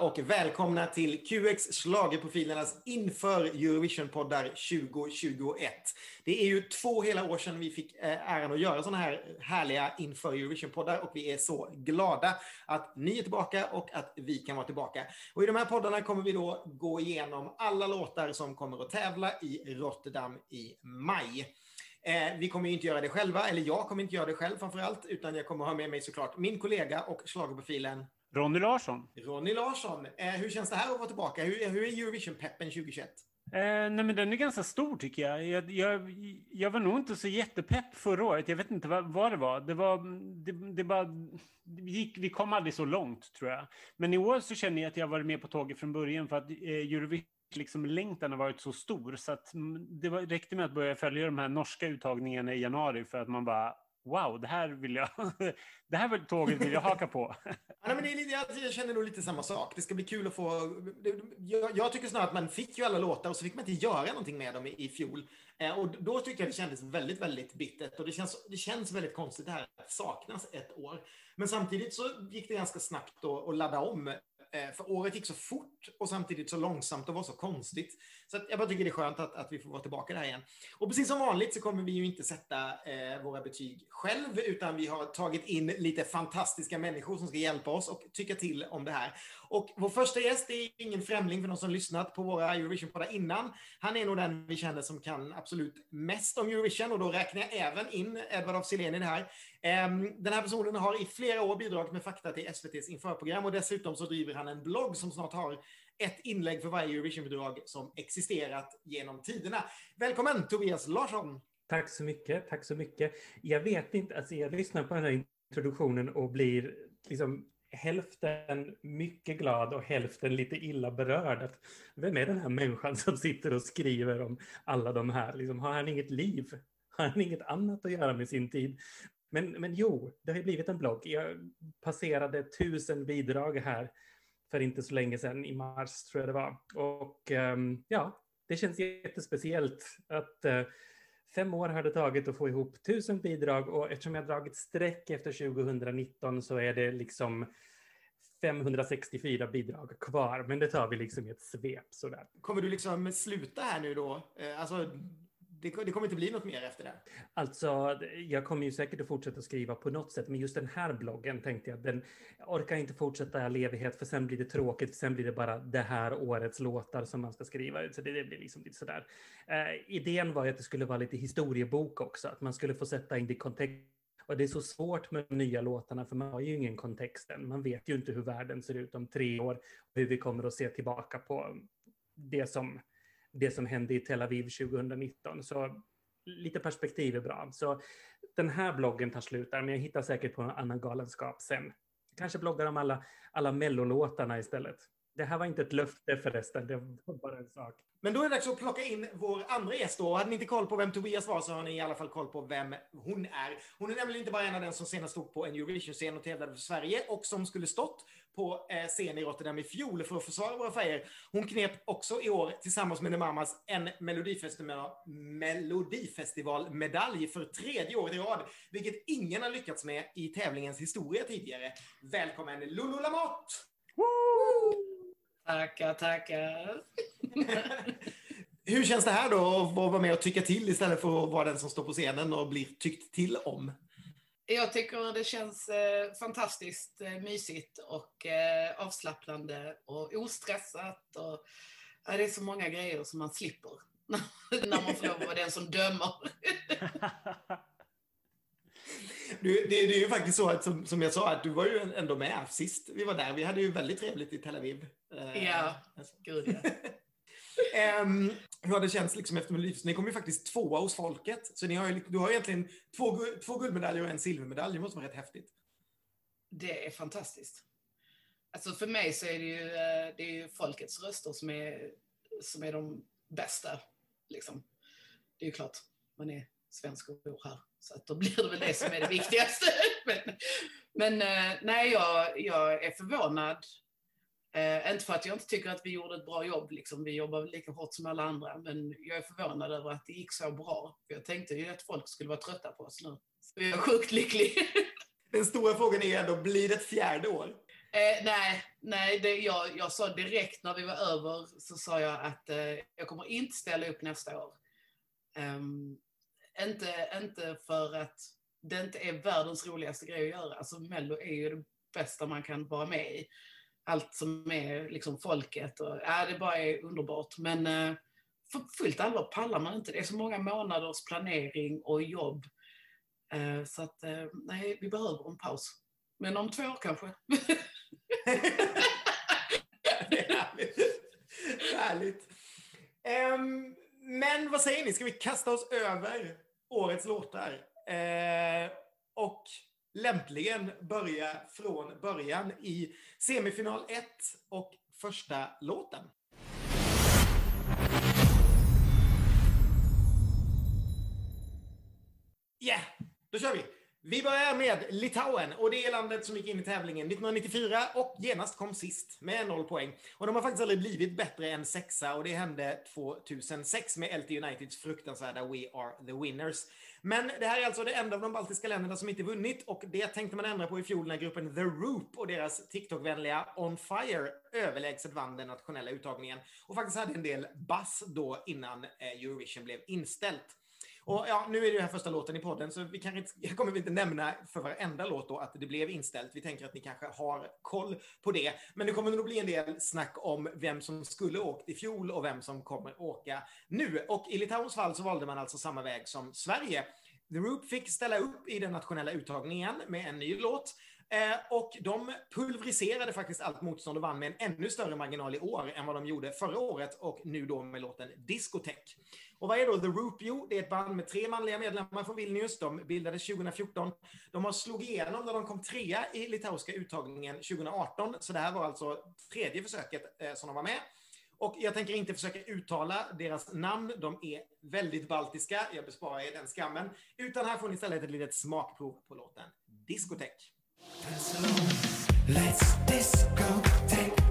och välkomna till QX Schlagerprofilernas inför Eurovision-poddar 2021. Det är ju två hela år sedan vi fick eh, äran att göra sådana här härliga inför Eurovision-poddar och vi är så glada att ni är tillbaka och att vi kan vara tillbaka. Och i de här poddarna kommer vi då gå igenom alla låtar som kommer att tävla i Rotterdam i maj. Eh, vi kommer inte göra det själva, eller jag kommer inte göra det själv framför allt, utan jag kommer ha med mig såklart min kollega och schlagerprofilen Ronny Larsson. Ronny Larsson. Eh, hur känns det här att vara tillbaka? Hur, hur är Eurovision-peppen 2021? Eh, nej men den är ganska stor tycker jag. Jag, jag. jag, var nog inte så jättepepp förra året. Jag vet inte vad, vad det var. Det var det, det bara, det gick, vi kom aldrig så långt tror jag. Men i år så känner jag att jag varit med på tåget från början för att eh, Eurovision liksom längtan har varit så stor så att det var, räckte med att börja följa de här norska uttagningarna i januari för att man bara wow, det här vill jag, det här tåget vill jag haka på. ja, men det är jag, känner nog lite samma sak. Det ska bli kul att få... Jag, jag, tycker snarare att man fick ju alla låtar och så fick man inte göra någonting med dem i, i fjol. Eh, och då tycker jag det kändes väldigt, väldigt bittert. Och det känns, det känns väldigt konstigt det här att saknas ett år. Men samtidigt så gick det ganska snabbt att, ladda om eh, för året gick så fort och samtidigt så långsamt och var så konstigt. Så jag bara tycker det är skönt att, att vi får vara tillbaka där igen. Och precis som vanligt så kommer vi ju inte sätta eh, våra betyg själv, utan vi har tagit in lite fantastiska människor som ska hjälpa oss och tycka till om det här. Och vår första gäst är ingen främling för någon som lyssnat på våra Eurovision-poddar innan. Han är nog den vi känner som kan absolut mest om Eurovision och då räknar jag även in Edvard af Sillén i det här. Eh, den här personen har i flera år bidragit med fakta till SVTs införprogram och dessutom så driver han en blogg som snart har ett inlägg för varje Eurovision-bidrag som existerat genom tiderna. Välkommen Tobias Larsson! Tack så mycket, tack så mycket. Jag vet inte, alltså jag lyssnar på den här introduktionen och blir liksom hälften mycket glad och hälften lite illa berörd. Att, vem är den här människan som sitter och skriver om alla de här? Liksom, har han inget liv? Har han inget annat att göra med sin tid? Men, men jo, det har ju blivit en blogg. Jag passerade tusen bidrag här för inte så länge sedan, i mars tror jag det var. Och ehm, ja, det känns jättespeciellt att eh, fem år har det tagit att få ihop tusen bidrag och eftersom jag dragit streck efter 2019 så är det liksom 564 bidrag kvar, men det tar vi liksom i ett svep sådär. Kommer du liksom sluta här nu då? Eh, alltså, det, det, kommer inte bli något mer efter det? Alltså, jag kommer ju säkert att fortsätta skriva på något sätt, men just den här bloggen tänkte jag, den jag orkar inte fortsätta i all evighet, för sen blir det tråkigt, för sen blir det bara det här årets låtar som man ska skriva Så det, det blir liksom lite sådär. Eh, idén var ju att det skulle vara lite historiebok också, att man skulle få sätta in det i kontext och det är så svårt med de nya låtarna för man har ju ingen kontext än. Man vet ju inte hur världen ser ut om tre år och hur vi kommer att se tillbaka på det som det som hände i Tel Aviv 2019. Så lite perspektiv är bra. Så den här bloggen tar slut där, men jag hittar säkert på en annan galenskap sen. Kanske bloggar om alla, alla mellolåtarna istället. Det här var inte ett löfte förresten, det var bara en sak. Men då är det dags att plocka in vår andra gäst då. Hade ni inte koll på vem Tobias var så har ni i alla fall koll på vem hon är. Hon är nämligen inte bara en av den som senast stod på en Eurovision-scen och tävlade för Sverige och som skulle stått på eh, scen i Rotterdam i fjol för att försvara våra färger. Hon knep också i år tillsammans med Mamas en Melodifestival, Melodifestivalmedalj för tredje året i rad, vilket ingen har lyckats med i tävlingens historia tidigare. Välkommen Lulu Lamotte! Woo! Tackar, tackar. Hur känns det här då att vara med och tycka till istället för att vara den som står på scenen och blir tyckt till om? Jag tycker det känns eh, fantastiskt eh, mysigt och eh, avslappnande och ostressat. Och, ja, det är så många grejer som man slipper när man får lov att vara den som dömer. Du, det, det, är ju faktiskt så att som, som jag sa, att du var ju ändå med sist vi var där. Vi hade ju väldigt trevligt i Tel Aviv. Ja, alltså. gud ja. um, hur har det känts liksom efter Melodifestivalen? Ni kom ju faktiskt tvåa hos folket. Så ni har ju, du har egentligen två, två guldmedaljer och en silvermedalj. Det måste vara rätt häftigt. Det är fantastiskt. Alltså för mig så är det ju, eh, det är ju folkets röster som är, som är de bästa. Liksom. Det är ju klart, man är svensk och bor här. Så att då blir det väl det som är det viktigaste. men, men eh, nej, jag, jag är förvånad. Eh, inte för att jag inte tycker att vi gjorde ett bra jobb, liksom. vi jobbar lika hårt som alla andra, men jag är förvånad över att det gick så bra. Jag tänkte ju att folk skulle vara trötta på oss nu. Så jag är sjukt lycklig. Den stora frågan är ändå, blir det ett fjärde år? Eh, nej, nej det, jag, jag sa direkt när vi var över så sa jag att eh, jag kommer inte ställa upp nästa år. Um, inte, inte för att det inte är världens roligaste grej att göra. Alltså Mello är ju det bästa man kan vara med i. Allt som är liksom folket och ja, det bara är underbart. Men eh, för fullt allvar pallar man inte. Det är så många månaders planering och jobb. Eh, så att eh, nej, vi behöver en paus. Men om två år kanske. det är härligt. härligt. Um, men vad säger ni, ska vi kasta oss över årets låtar? Uh, och lämpligen börja från början i semifinal 1 och första låten. Yeah, då kör vi! Vi börjar med Litauen och det är landet som gick in i tävlingen 1994 och genast kom sist med noll poäng. Och de har faktiskt aldrig blivit bättre än sexa och det hände 2006 med LT Uniteds fruktansvärda We Are The Winners. Men det här är alltså det enda av de baltiska länderna som inte vunnit och det tänkte man ändra på i fjol när gruppen The Roop och deras TikTok-vänliga On Fire överlägset vann den nationella uttagningen och faktiskt hade en del bass då innan eh, Eurovision blev inställt. Och ja, nu är det här första låten i podden, så vi kan inte, kommer kommer inte nämna för varenda låt då att det blev inställt. Vi tänker att ni kanske har koll på det. Men det kommer nog bli en del snack om vem som skulle åkt i fjol och vem som kommer åka nu. Och i Litauens fall så valde man alltså samma väg som Sverige. The Roop fick ställa upp i den nationella uttagningen med en ny låt. Eh, och de pulveriserade faktiskt allt motstånd och vann med en ännu större marginal i år än vad de gjorde förra året och nu då med låten Discotech. Och vad är då The Roop? Jo, det är ett band med tre manliga medlemmar från Vilnius. De bildades 2014. De har slog igenom när de kom trea i litauiska uttagningen 2018. Så det här var alltså tredje försöket eh, som de var med. Och jag tänker inte försöka uttala deras namn. De är väldigt baltiska. Jag besparar er den skammen. Utan här får ni istället ett litet smakprov på låten Discotech. Let's disco take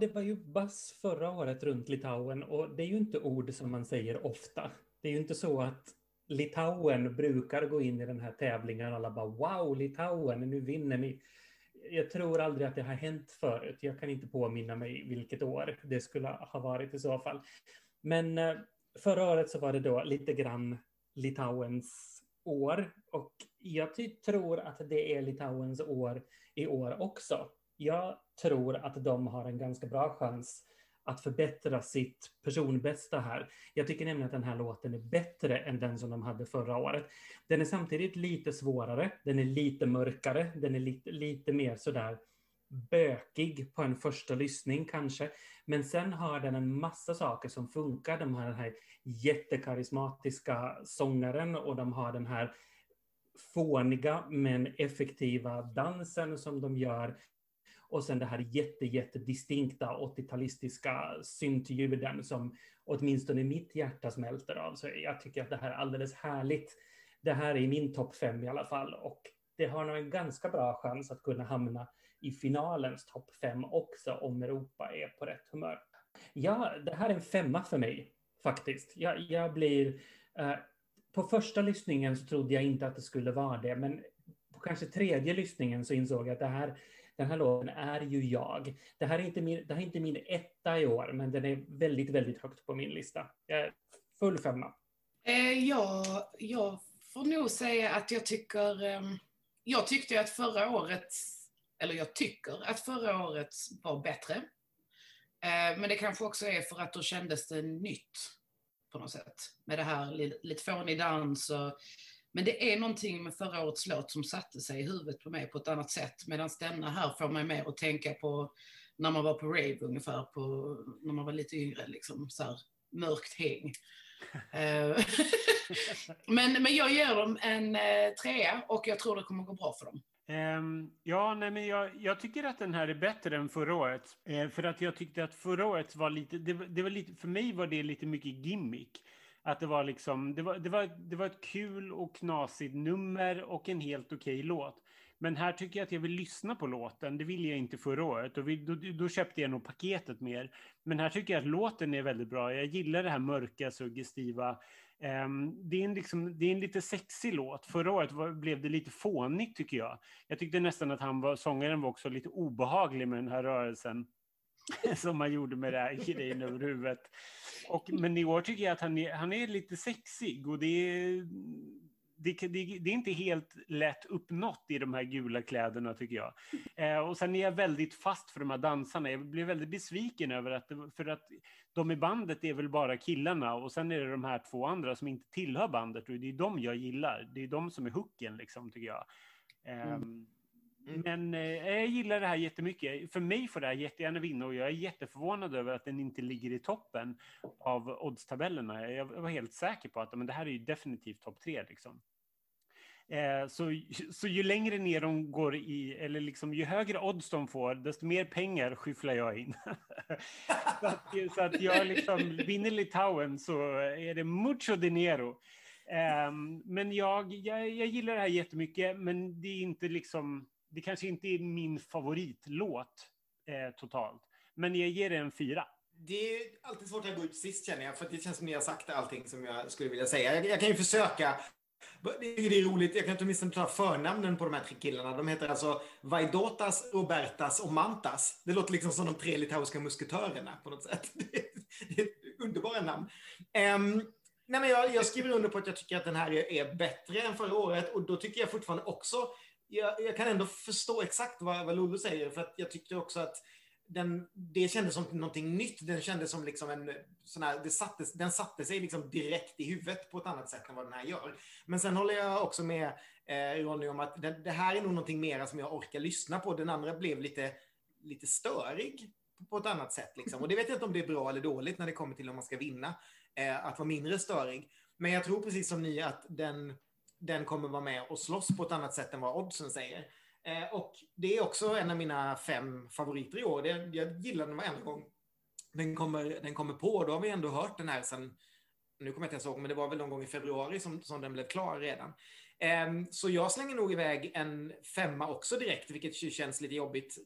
det var ju bass förra året runt Litauen och det är ju inte ord som man säger ofta. Det är ju inte så att Litauen brukar gå in i den här tävlingen och alla bara wow, Litauen, nu vinner ni. Jag tror aldrig att det har hänt förut. Jag kan inte påminna mig vilket år det skulle ha varit i så fall. Men eh, förra året så var det då lite grann Litauens år och jag tror att det är Litauens år i år också. Jag tror att de har en ganska bra chans att förbättra sitt personbästa här. Jag tycker nämligen att den här låten är bättre än den som de hade förra året. Den är samtidigt lite svårare, den är lite mörkare, den är lite, lite mer sådär bökig på en första lyssning kanske. Men sen har den en massa saker som funkar. De har den här jättekarismatiska sångaren och de har den här fåniga men effektiva dansen som de gör. Och sen det här jätte, jätte distinkta 80-talistiska syntljuden som åtminstone mitt hjärta smälter av. Så jag tycker att det här är alldeles härligt. Det här är min topp fem i alla fall och det har nog en ganska bra chans att kunna hamna i finalens topp fem också om Europa är på rätt humör. Ja, det här är en femma för mig faktiskt. Jag, jag blir... Eh, på första lyssningen så trodde jag inte att det skulle vara det, men på kanske tredje lyssningen så insåg jag att det här, den här låten är ju jag. Det här är inte min, det här är inte min etta i år, men den är väldigt, väldigt högt på min lista. Jag full femma. Eh, ja, jag får nog säga att jag tycker... Eh, jag tyckte ju att förra året, eller jag tycker att förra året var bättre. Eh, men det kanske också är för att då kändes det nytt på något sätt. Med det här lite, lite fånig dans och... Men det är någonting med förra årets låt som satte sig i huvudet på mig på ett annat sätt. Medan denna här får mig mer att tänka på när man var på rave ungefär, på, när man var lite yngre, liksom så här mörkt häng. Eh, men, men jag ger dem en eh, trea och jag tror det kommer gå bra för dem. Um, ja, nej, men jag, jag, tycker att den här är bättre än förra året. Eh, för att jag tyckte att förra året var lite, det, det, var lite, för mig var det lite mycket gimmick. Att det var liksom, det var, det var, det var ett kul och knasigt nummer och en helt okej okay låt. Men här tycker jag att jag vill lyssna på låten. Det ville jag inte förra året. Och vi, då, då, köpte jag nog paketet mer. Men här tycker jag att låten är väldigt bra. Jag gillar det här mörka, suggestiva. Um, det, är en liksom, det är en lite sexig låt. Förra året var, blev det lite fånigt tycker jag. Jag tyckte nästan att han var, sångaren var också lite obehaglig med den här rörelsen. som han gjorde med det här grejen över huvudet. Och, men i år tycker jag att han är, han är lite sexig och det är det, det, det, är inte helt lätt uppnått i de här gula kläderna tycker jag. Eh, och sen är jag väldigt fast för de här dansarna. Jag blir väldigt besviken över att, för att de i bandet är väl bara killarna och sen är det de här två andra som inte tillhör bandet och det är de jag gillar. Det är de som är hooken liksom tycker jag. Eh, mm. Mm. Men eh, jag gillar det här jättemycket. För mig får det här jättegärna vinna och jag är jätteförvånad över att den inte ligger i toppen av oddstabellerna. Jag var helt säker på att men det här är ju definitivt topp tre. Liksom. Eh, så, så ju längre ner de går i, eller liksom ju högre odds de får, desto mer pengar skyfflar jag in. så, att, så att jag liksom vinner Litauen så är det mucho dinero. Eh, men jag, jag, jag gillar det här jättemycket, men det är inte liksom, det kanske inte är min favoritlåt eh, totalt. Men jag ger det en fyra. Det är alltid svårt att gå ut sist känner jag, för det känns som ni har sagt allting som jag skulle vilja säga. Jag, jag kan ju försöka det är roligt, jag kan inte åtminstone ta förnamnen på de här tre killarna. De heter alltså Vaidotas, Robertas och Mantas. Det låter liksom som de tre litauiska musketörerna på något sätt. Det är, underbara namn. Um, nej men jag, jag, skriver under på att jag tycker att den här är, är bättre än förra året och då tycker jag fortfarande också, jag, jag kan ändå förstå exakt vad, vad Lollo säger för att jag tyckte också att den, det kändes som någonting nytt. Den kändes som liksom en sån här, det sattes, den satte sig liksom direkt i huvudet på ett annat sätt än vad den här gör. Men sen håller jag också med eh, Ronny om att det, det, här är nog någonting mera som jag orkar lyssna på. Den andra blev lite, lite störig på ett annat sätt. Liksom. Och det vet jag inte om det är bra eller dåligt när det kommer till om man ska vinna, eh, att vara mindre störig. Men jag tror precis som ni att den, den kommer vara med och slåss på ett annat sätt än vad oddsen säger. Eh, och det är också en av mina fem favoriter i år. Det, jag gillar den varenda gång den kommer, den kommer på. Då har vi ändå hört den här sen, nu kommer jag inte ens ihåg, men det var väl någon gång i februari som, som den blev klar redan. Eh, så jag slänger nog iväg en femma också direkt, vilket känns lite jobbigt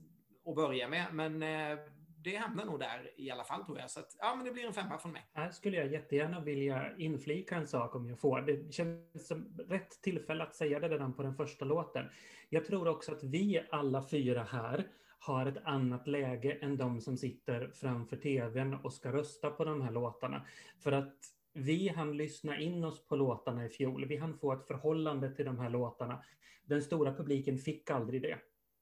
att börja med. Men eh, det hamnar nog där i alla fall tror jag. Så att, ja, men det blir en femma från mig. Här skulle jag jättegärna vilja inflika en sak om jag får. Det känns som rätt tillfälle att säga det redan på den första låten. Jag tror också att vi alla fyra här har ett annat läge än de som sitter framför tvn och ska rösta på de här låtarna. För att vi hann lyssna in oss på låtarna i fjol. Vi hann få ett förhållande till de här låtarna. Den stora publiken fick aldrig det.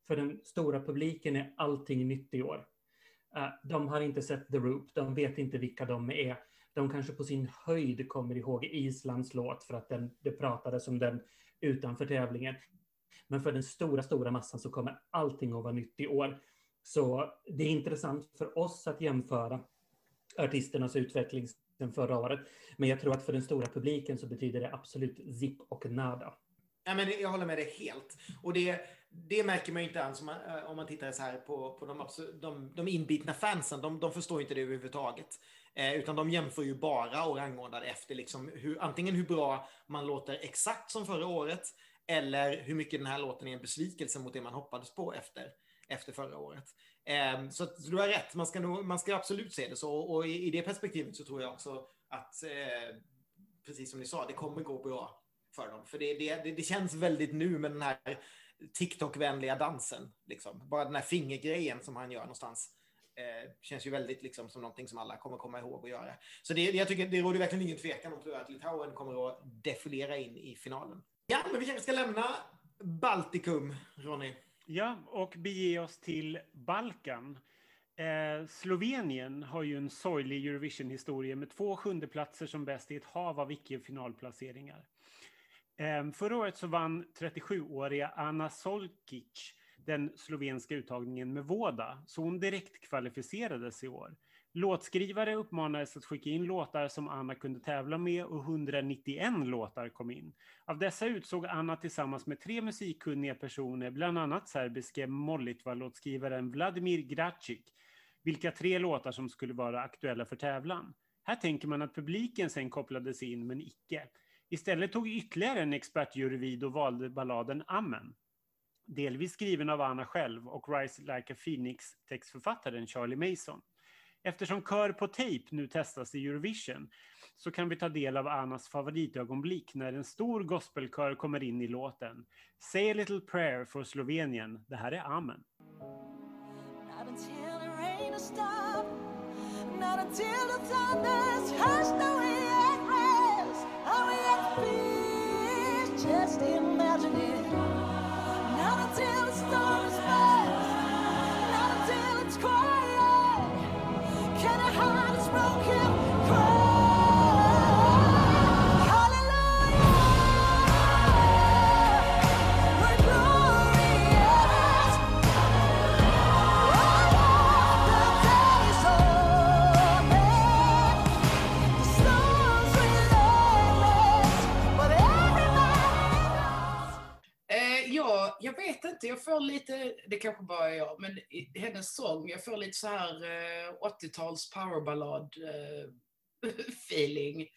För den stora publiken är allting nytt i år. Eh, de har inte sett The Roop, de vet inte vilka de är. De kanske på sin höjd kommer ihåg Islands låt för att den, det pratades om den utanför tävlingen. Men för den stora, stora massan så kommer allting att vara nytt i år. Så det är intressant för oss att jämföra artisternas utveckling sen förra året. Men jag tror att för den stora publiken så betyder det absolut zip och nada. Ja, men jag håller med dig helt. Och det, det märker man ju inte ens om man, eh, om man tittar så här på, på de, de, de inbitna fansen. De, de förstår inte det överhuvudtaget. Eh, utan de jämför ju bara och rangordnar efter liksom hur, antingen hur bra man låter exakt som förra året eller hur mycket den här låten är en besvikelse mot det man hoppades på efter, efter förra året. Eh, så, så du har rätt, man ska, nog, man ska absolut se det så. Och i, i det perspektivet så tror jag också att, eh, precis som ni sa, det kommer gå bra för dem. För det, det, det, känns väldigt nu med den här TikTok-vänliga dansen. Liksom. Bara den här fingergrejen som han gör någonstans. Eh, känns ju väldigt liksom, som någonting som alla kommer komma ihåg att göra. Så det, jag tycker det råder verkligen ingen tvekan om tror jag, att Litauen kommer att defilera in i finalen. Ja, men vi kanske ska lämna Baltikum, Ronny. Ja, och bege oss till Balkan. Eh, Slovenien har ju en sorglig Eurovision-historia med två sjundeplatser som bäst i ett hav av icke-finalplaceringar. Ehm, förra året så vann 37-åriga Anna Solkic den slovenska uttagningen med Voda, så hon direkt kvalificerades i år. Låtskrivare uppmanades att skicka in låtar som Anna kunde tävla med och 191 låtar kom in. Av dessa utsåg Anna tillsammans med tre musikkunniga personer, bland annat serbiske Molitva-låtskrivaren Vladimir Gracic, vilka tre låtar som skulle vara aktuella för tävlan. Här tänker man att publiken sen kopplades in, men icke. Istället tog ytterligare en expertjury vid och valde balladen Amen. Delvis skriven av Anna själv och Rise Like a Phoenix-textförfattaren Charlie Mason. Eftersom Kör på tejp nu testas i Eurovision så kan vi ta del av Annas favoritögonblick när en stor gospelkör kommer in i låten. Say a little prayer for Slovenien. Det här är Amen. Not Just imagine it. Not until the storm kanske bara är jag, men i hennes sång, jag får lite så här eh, 80-tals powerballad eh, feeling.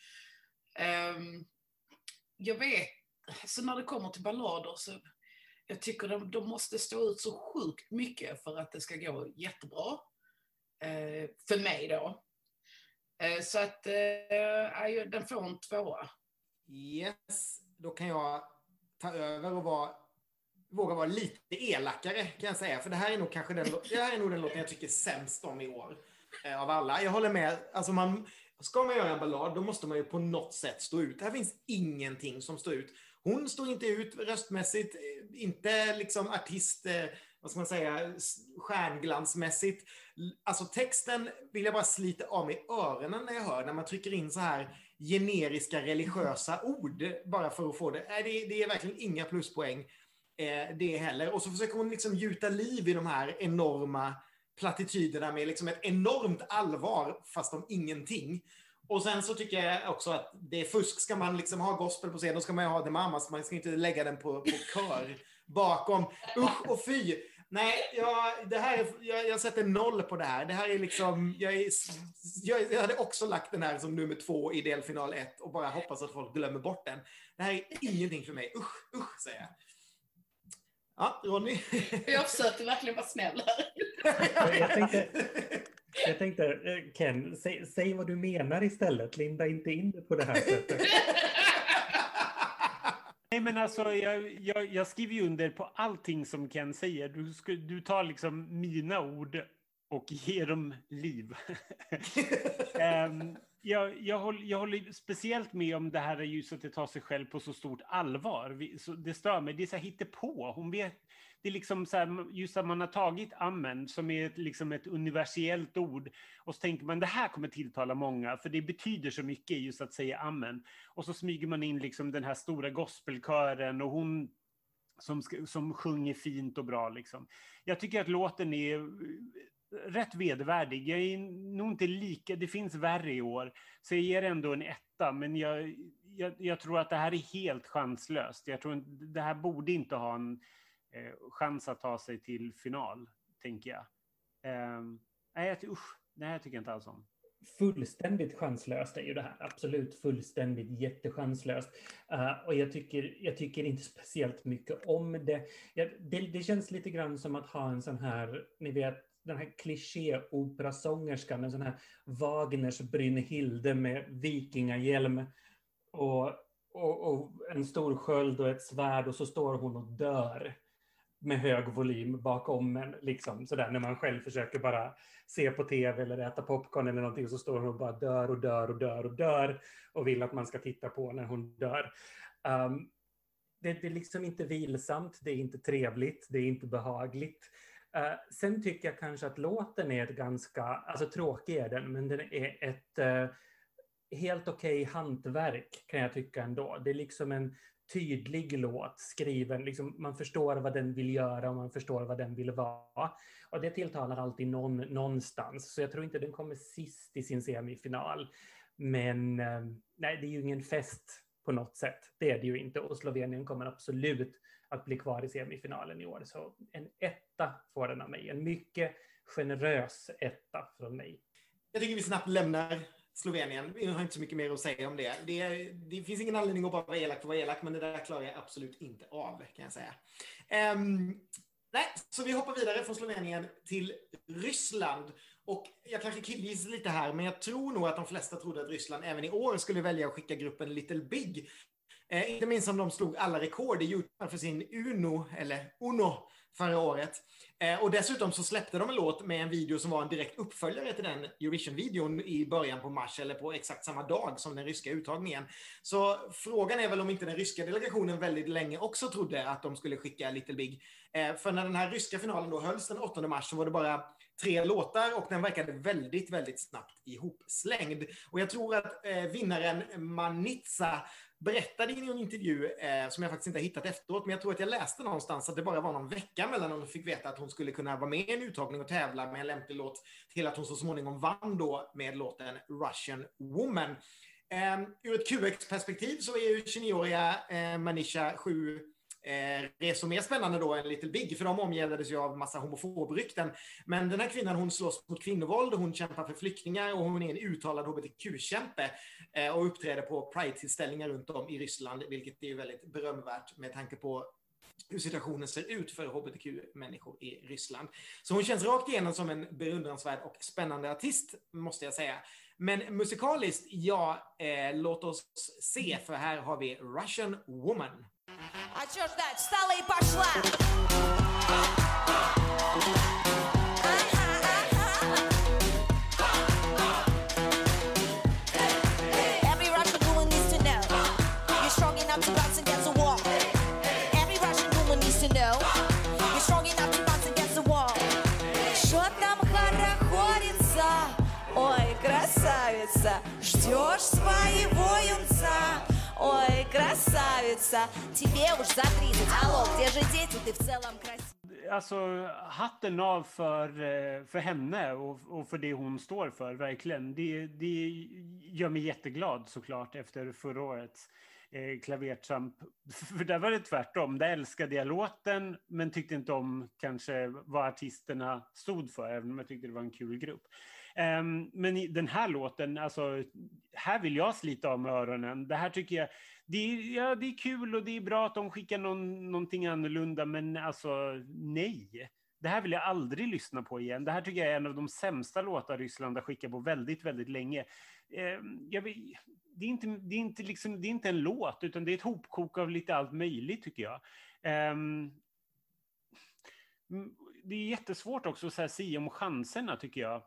Ehm, jag vet, så när det kommer till ballader så jag tycker de, de måste stå ut så sjukt mycket för att det ska gå jättebra. Eh, för mig då. Eh, så att eh, den får en tvåa. Yes, då kan jag ta över och vara, våga vara lite elakare kan jag säga. För det här är nog kanske den, det här är nog den låten jag tycker sämst om i år. Eh, av alla. Jag håller med. Alltså man, ska man göra en ballad då måste man ju på något sätt stå ut. Här finns ingenting som står ut. Hon står inte ut röstmässigt, eh, inte liksom artist, eh, vad ska man säga, stjärnglansmässigt. Alltså texten vill jag bara slita av mig öronen när jag hör, när man trycker in så här generiska religiösa ord bara för att få det. Nej, det, det är verkligen inga pluspoäng eh, det heller. Och så försöker hon liksom gjuta liv i de här enorma plattityderna med liksom ett enormt allvar fast om ingenting. Och sen så tycker jag också att det är fusk. Ska man liksom ha gospel på scen, då ska man ju ha det Mamas, Man ska inte lägga den på, på kör bakom. Usch och fy. Nej, jag, det här jag, jag sätter noll på det här. Det här är liksom, jag, är, jag, jag hade också lagt den här som nummer två i delfinal ett och bara hoppas att folk glömmer bort den. Det här är ingenting för mig. Usch, usch säger jag. Ja, Ronny? Jag försökte verkligen vara snäll här. Jag tänkte, jag tänkte eh, Ken, säg, säg vad du menar istället. Linda inte in det på det här sättet. Nej, men alltså, jag, jag, jag skriver ju under på allting som Ken säger. Du, du tar liksom mina ord och ger dem liv. Ehm, jag, jag, håller, jag håller speciellt med om det här just att det tar sig själv på så stort allvar. Vi, så det stör mig. Det är så här hittepå. Hon vet, det är liksom så här, just att man har tagit amen som är ett, liksom ett universellt ord och så tänker man det här kommer tilltala många för det betyder så mycket just att säga amen. Och så smyger man in liksom den här stora gospelkören och hon som, som sjunger fint och bra. Liksom. Jag tycker att låten är rätt vedervärdig. Jag är nog inte lika, det finns värre i år, så jag ger ändå en etta, men jag, jag, jag tror att det här är helt chanslöst. Jag tror det här borde inte ha en eh, chans att ta sig till final, tänker jag. Eh, nej, jag, usch, det här tycker jag inte alls om. Fullständigt chanslöst är ju det här. Absolut fullständigt jättechanslöst. Uh, och jag tycker, jag tycker inte speciellt mycket om det. Jag, det. Det känns lite grann som att ha en sån här, ni vet, den här kliché-operasångerskan, en sån här Wagners Brynhilde med vikingahjälm och, och, och en stor sköld och ett svärd och så står hon och dör med hög volym bakom en, liksom sådär när man själv försöker bara se på tv eller äta popcorn eller någonting och så står hon och bara dör och dör och dör och dör och vill att man ska titta på när hon dör. Um, det, det är liksom inte vilsamt, det är inte trevligt, det är inte behagligt. Uh, sen tycker jag kanske att låten är ett ganska, alltså tråkig är den, men den är ett uh, helt okej hantverk kan jag tycka ändå. Det är liksom en tydlig låt skriven. Liksom, man förstår vad den vill göra och man förstår vad den vill vara. Och det tilltalar alltid någon någonstans. Så jag tror inte den kommer sist i sin semifinal. Men uh, nej, det är ju ingen fest på något sätt. Det är det ju inte. Och Slovenien kommer absolut att bli kvar i semifinalen i år. Så en etta får den av mig. En mycket generös etta från mig. Jag tycker vi snabbt lämnar Slovenien. Vi har inte så mycket mer att säga om det. Det, det finns ingen anledning att bara vara elak för att vara elak, men det där klarar jag absolut inte av, kan jag säga. Um, nej, så vi hoppar vidare från Slovenien till Ryssland. Och jag kanske killgissar lite här, men jag tror nog att de flesta trodde att Ryssland även i år skulle välja att skicka gruppen Little Big. Eh, inte minst som de slog alla rekord i Youtube för sin Uno, eller Uno, förra året. Eh, och dessutom så släppte de en låt med en video som var en direkt uppföljare till den Eurovision-videon i början på mars, eller på exakt samma dag som den ryska uttagningen. Så frågan är väl om inte den ryska delegationen väldigt länge också trodde att de skulle skicka Little Big. Eh, för när den här ryska finalen då hölls den 8 mars så var det bara tre låtar och den verkade väldigt, väldigt snabbt ihopslängd. Och jag tror att eh, vinnaren Manitsa berättade i en intervju, eh, som jag faktiskt inte har hittat efteråt, men jag tror att jag läste någonstans att det bara var någon vecka mellan hon fick veta att hon skulle kunna vara med i en uttagning och tävla med en lämplig låt, till att hon så småningom vann då med låten Russian Woman. Eh, ur ett QX-perspektiv så är ju 29-åriga eh, Manisha sju eh, som är spännande då en Little Big, för de omgärdades ju av massa homofobrykten. Men den här kvinnan, hon slåss mot kvinnovåld, hon kämpar för flyktingar och hon är en uttalad hbtq-kämpe eh, och uppträder på Pride-tillställningar runt om i Ryssland, vilket är ju väldigt berömvärt med tanke på hur situationen ser ut för hbtq-människor i Ryssland. Så hon känns rakt igenom som en beundransvärd och spännande artist, måste jag säga. Men musikaliskt, ja, eh, låt oss se, för här har vi Russian Woman. А чё ждать? Встала и пошла. Every Russian woman needs to know you're strong enough to bounce against the wall. Every Russian woman needs to know you're strong enough to bounce against the wall. Что там хорохорится? Ой, красавица, ждешь своего юнца. Ой, красавица, тебе уж за 30. Алло, где же дети? Ты в целом красивая. Alltså, hatten av för, eh, för henne och, och för det hon står för, verkligen. Det, det gör mig jätteglad såklart efter förra årets eh, klavertramp. För där var det tvärtom. Där älskade jag låten, men tyckte inte om kanske vad artisterna stod för, även om jag tyckte det var en kul grupp. Um, men den här låten, alltså, här vill jag slita av med öronen. Det här tycker jag, det är, ja, det är kul och det är bra att de skickar någon, någonting annorlunda, men alltså nej. Det här vill jag aldrig lyssna på igen. Det här tycker jag är en av de sämsta låtar Ryssland har skickat på väldigt, väldigt länge. Ehm, jag det, är inte, det, är inte liksom, det är inte en låt, utan det är ett hopkok av lite allt möjligt, tycker jag. Ehm, det är jättesvårt också att säga om chanserna, tycker jag.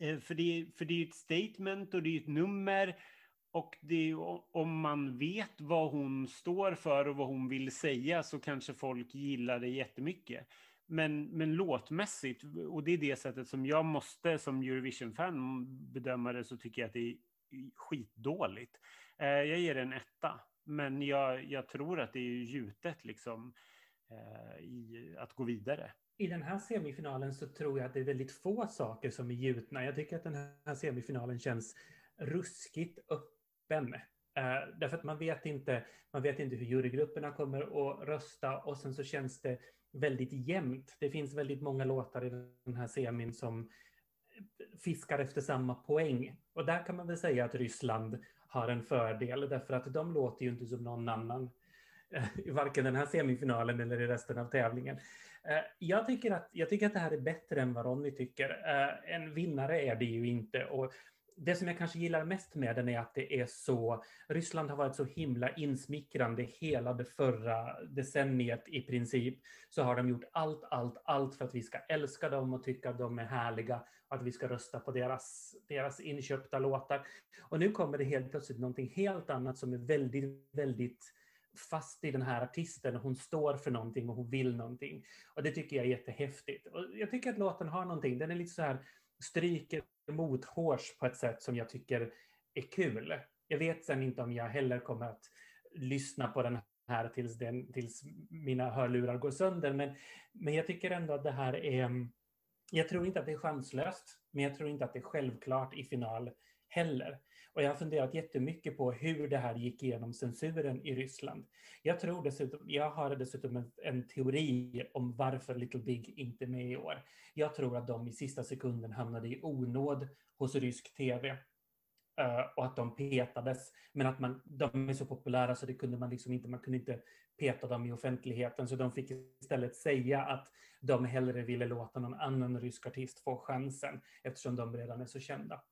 Eh, för det, för det är ett statement och det är ett nummer. Och det, är- om man vet vad hon står för och vad hon vill säga så kanske folk gillar det jättemycket. Men, men låtmässigt, och det är det sättet som jag måste som Eurovision-fan bedöma det, så tycker jag att det är skitdåligt. Eh, jag ger det en etta, men jag, jag tror att det är gjutet liksom eh, i att gå vidare. I den här semifinalen så tror jag att det är väldigt få saker som är gjutna. Jag tycker att den här semifinalen känns ruskigt öppen. Eh, därför att man vet, inte, man vet inte hur jurygrupperna kommer att rösta och sen så känns det väldigt jämnt. Det finns väldigt många låtar i den här semin som fiskar efter samma poäng. Och där kan man väl säga att Ryssland har en fördel därför att de låter ju inte som någon annan eh, i varken den här semifinalen eller i resten av tävlingen. Eh, jag tycker, att, jag tycker att det här är bättre än vad Ronny tycker. Eh, en vinnare är det ju inte. Och det som jag kanske gillar mest med den är att det är så, Ryssland har varit så himla insmickrande hela det förra decenniet i princip. Så har de gjort allt, allt, allt för att vi ska älska dem och tycka att de är härliga och att vi ska rösta på deras, deras inköpta låtar. Och nu kommer det helt plötsligt någonting helt annat som är väldigt, väldigt fast i den här artisten. Hon står för någonting och hon vill någonting. Och det tycker jag är jättehäftigt. Och jag tycker att låten har någonting. Den är lite så här stryker mothårs på ett sätt som jag tycker är kul. Jag vet sen inte om jag heller kommer att lyssna på den här tills, den, tills mina hörlurar går sönder. Men, men jag tycker ändå att det här är... Jag tror inte att det är chanslöst, men jag tror inte att det är självklart i final heller. Och jag har funderat jättemycket på hur det här gick igenom censuren i Ryssland. Jag tror dessutom, jag har dessutom en, en teori om varför Little Big inte är med i år. Jag tror att de i sista sekunden hamnade i onåd hos rysk tv eh, och att de petades. Men att man, de är så populära så det kunde man liksom inte, man kunde inte peta dem i offentligheten. Så de fick istället säga att de hellre ville låta någon annan rysk artist få chansen eftersom de redan är så kända.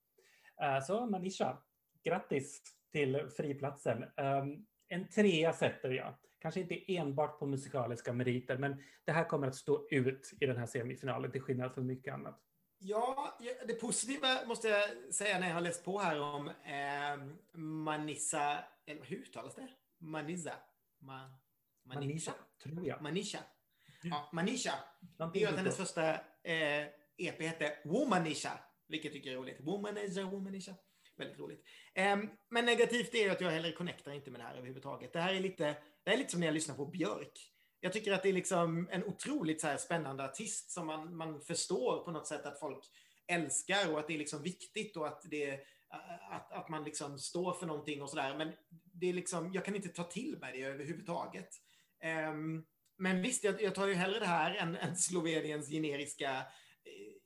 Eh, så Manisha, grattis till friplatsen. Um, En trea sätter jag. Kanske inte enbart på musikaliska meriter, men det här kommer att stå ut i den här semifinalen till skillnad från mycket annat. Ja, det positiva måste jag säga när jag har läst på här om eh, Manissa, eller hur uttalas det? Manissa? Ma, Manisha, tror jag. Manisha. Ja, Manisha. Det är att hennes första eh, EP hette Womanisha, vilket jag tycker är roligt. Womanisha, Womanisha. Väldigt roligt. Ehm, men negativt är ju att jag heller connectar inte med det här överhuvudtaget. Det här är lite, det är lite som när jag lyssnar på Björk. Jag tycker att det är liksom en otroligt så här spännande artist som man, man förstår på något sätt att folk älskar och att det är liksom viktigt och att, det, att, att man liksom står för någonting och sådär. Men det är liksom, jag kan inte ta till mig det överhuvudtaget. Ehm, men visst, jag, jag tar ju hellre det här än, än Sloveniens generiska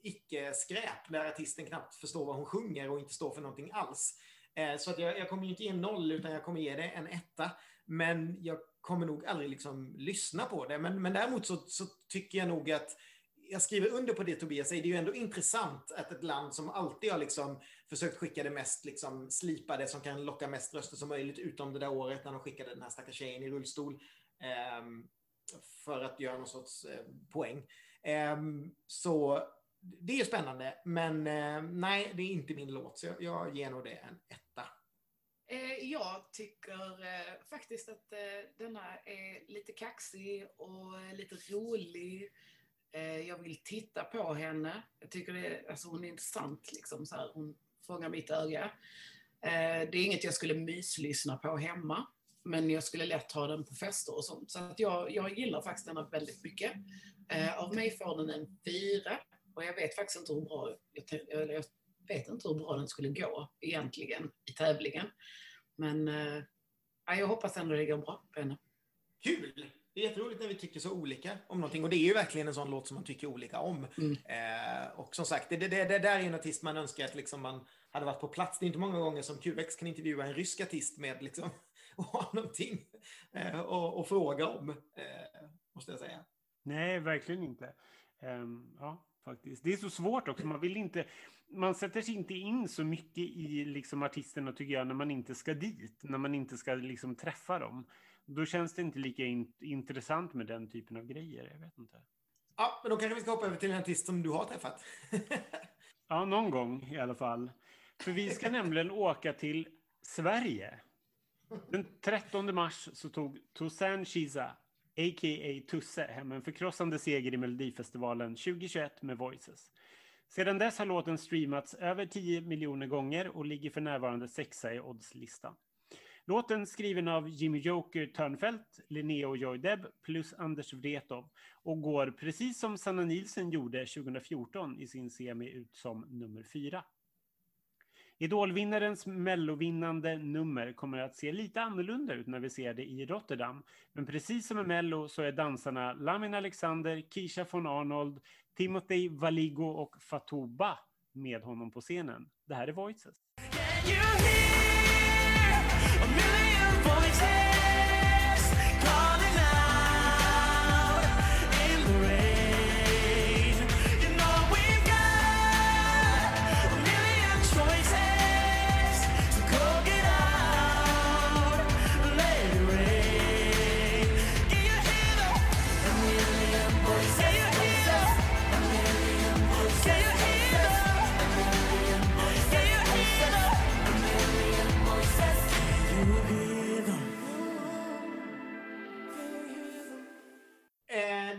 icke-skräp där artisten knappt förstår vad hon sjunger och inte står för någonting alls. Eh, så att jag, jag kommer ju inte ge en noll utan jag kommer ge det en etta. Men jag kommer nog aldrig liksom lyssna på det. Men, men däremot så, så tycker jag nog att jag skriver under på det Tobias säger. Det är ju ändå intressant att ett land som alltid har liksom försökt skicka det mest liksom slipade som kan locka mest röster som möjligt utom det där året när de skickade den här stackars tjejen i rullstol. eh, för att göra någon sorts eh, poäng. Eh, så det är spännande, men eh, nej, det är inte min låt. Så jag, jag ger nog det en etta. Eh, jag tycker eh, faktiskt att eh, denna är lite kaxig och eh, lite rolig. Eh, jag vill titta på henne. Jag tycker det är, alltså hon är intressant, liksom, så här. hon fångar mitt öga. Det är inget jag skulle myslyssna på hemma, men jag skulle lätt ha den på fester och sånt. Så att jag, jag gillar faktiskt denna väldigt mycket. Av mig får den en fyra och jag vet faktiskt inte hur bra, jag, eller jag vet inte hur bra den skulle gå egentligen i tävlingen. Men eh, ja, jag hoppas ändå det går bra på henne. Kul! Det är jätteroligt när vi tycker så olika om någonting. Och det är ju verkligen en sån låt som man tycker olika om. Mm. Eh, och som sagt, det, det, det, det där är en artist man önskar att liksom man hade varit på plats. Det är inte många gånger som QX kan intervjua en rysk artist med liksom, och ha någonting eh, och, och fråga om, eh, måste jag säga. Nej, verkligen inte. Ehm, ja, faktiskt. Det är så svårt också. Man vill inte... Man sätter sig inte in så mycket i liksom, artisterna, tycker jag, när man inte ska dit. När man inte ska liksom, träffa dem. Då känns det inte lika in, intressant med den typen av grejer. Jag vet inte. Ja, men då kanske vi ska hoppa över till en artist som du har träffat. Ja, någon gång i alla fall. För vi ska nämligen åka till Sverige. Den 13 mars så tog Toussaint Chiza, a.k.a. Tusse, hem en förkrossande seger i Melodifestivalen 2021 med Voices. Sedan dess har låten streamats över 10 miljoner gånger och ligger för närvarande sexa i oddslistan. Låten skriven av Jimmy Joker Törnfeldt, Linnea och Joy Deb plus Anders Wrethov och går precis som Sanna Nielsen gjorde 2014 i sin semi ut som nummer fyra. Idolvinnarens mellovinnande nummer kommer att se lite annorlunda ut när vi ser det i Rotterdam. Men precis som i Mello så är dansarna Lamin Alexander, Kisha von Arnold, Timothy Valigo och Fatouba med honom på scenen. Det här är Voices. You hear a million voices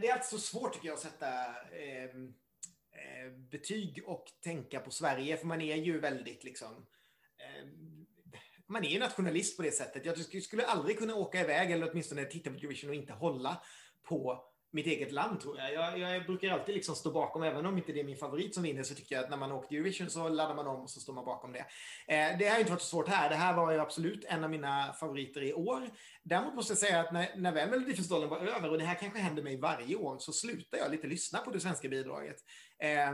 det är alltså svårt tycker jag att sätta ehm, eh, betyg och tänka på Sverige, för man är ju väldigt liksom... Eh, man är ju nationalist på det sättet. Jag skulle aldrig kunna åka iväg eller åtminstone titta på Eurovision och inte hålla på mitt eget land tror jag. jag. Jag brukar alltid liksom stå bakom, även om inte det är min favorit som vinner, så tycker jag att när man åker till Eurovision så laddar man om och så står man bakom det. Eh, det har inte varit så svårt här. Det här var ju absolut en av mina favoriter i år. Däremot måste jag säga att när, när väl Melodifestivalen var över, och det här kanske händer mig varje år, så slutar jag lite lyssna på det svenska bidraget. Eh,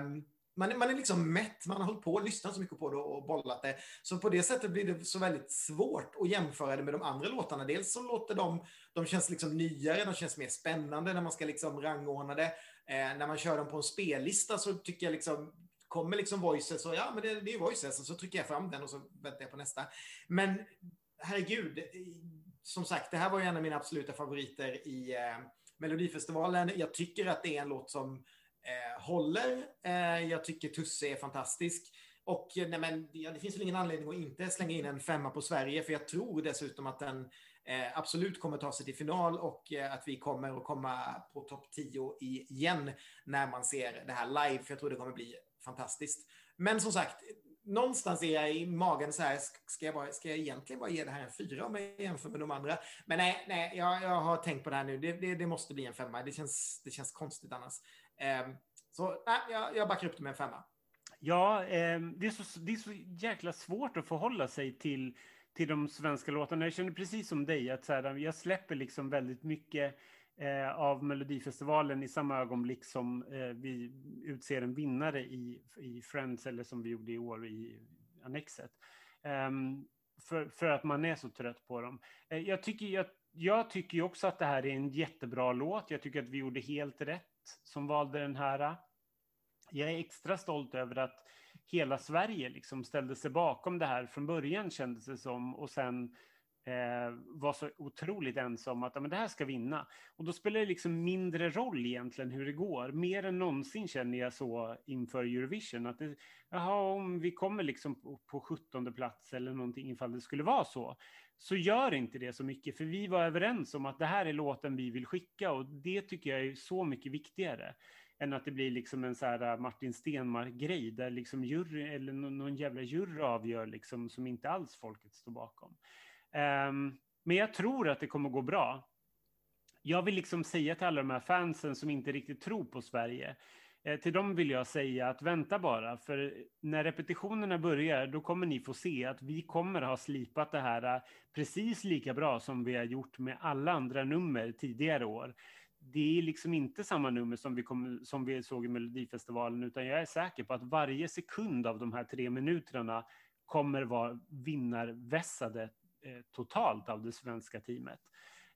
man, är- man är liksom mätt, man har hållit på och lyssnat så mycket på det och bollat det. Så på det sättet blir det så väldigt svårt att jämföra det med de andra låtarna. Dels så låter de, de känns liksom nyare, de känns mer spännande när man ska liksom rangordna det. Eh, när man kör dem på en spellista så tycker jag liksom, kommer liksom voices och ja men det, det är voices och så trycker jag fram den och så väntar jag på nästa. Men herregud, som sagt, det här var ju en av mina absoluta favoriter i eh, Melodifestivalen. Jag tycker att det är en låt som eh, håller. Eh, jag tycker Tusse är fantastisk. Och eh, nej, men, ja, det finns väl ingen anledning att inte slänga in en femma på Sverige, för jag tror dessutom att den eh, absolut kommer ta sig till final och eh, att vi kommer att komma på topp 10 igen när man ser det här live, för jag tror det kommer bli fantastiskt. Men som sagt, någonstans är jag i magen så här, ska jag, bara, ska jag egentligen bara ge det här en fyra om jag jämför med de andra? Men nej, nej jag, jag har tänkt på det här nu, det, det, det måste bli en femma, det känns, det känns konstigt annars. Ehm, så nej, jag, jag backar upp det med en femma. Ja, ehm, det, är så, det är så jäkla svårt att förhålla sig till, till de svenska låtarna. Jag känner precis som dig, att så här, jag släpper liksom väldigt mycket eh, av Melodifestivalen i samma ögonblick som eh, vi utser en vinnare i, i Friends, eller som vi gjorde i år i Annexet. Ehm, för, för att man är så trött på dem. Eh, jag, tycker, jag, jag tycker också att det här är en jättebra låt. Jag tycker att vi gjorde helt rätt som valde den här. Jag är extra stolt över att hela Sverige liksom ställde sig bakom det här från början kändes det som och sen Eh, var så otroligt ensam att ja, men det här ska vinna. Och då spelar det liksom mindre roll egentligen hur det går. Mer än någonsin känner jag så inför Eurovision. Att det, jaha, om vi kommer liksom på, på 17 plats eller någonting ifall det skulle vara så. Så gör inte det så mycket, för vi var överens om att det här är låten vi vill skicka och det tycker jag är så mycket viktigare än att det blir liksom en så här äh, Martin Stenmark-grej där liksom jury, eller någon, någon jävla jury avgör liksom som inte alls folket står bakom. Um, men jag tror att det kommer gå bra. Jag vill liksom säga till alla de här fansen som inte riktigt tror på Sverige, eh, till dem vill jag säga att vänta bara, för när repetitionerna börjar, då kommer ni få se att vi kommer ha slipat det här eh, precis lika bra som vi har gjort med alla andra nummer tidigare år det är liksom inte samma nummer som vi, kom, som vi såg i Melodifestivalen, utan jag är säker på att varje sekund av de här tre minuterna kommer vara vinnarvässade Eh, totalt av det svenska teamet.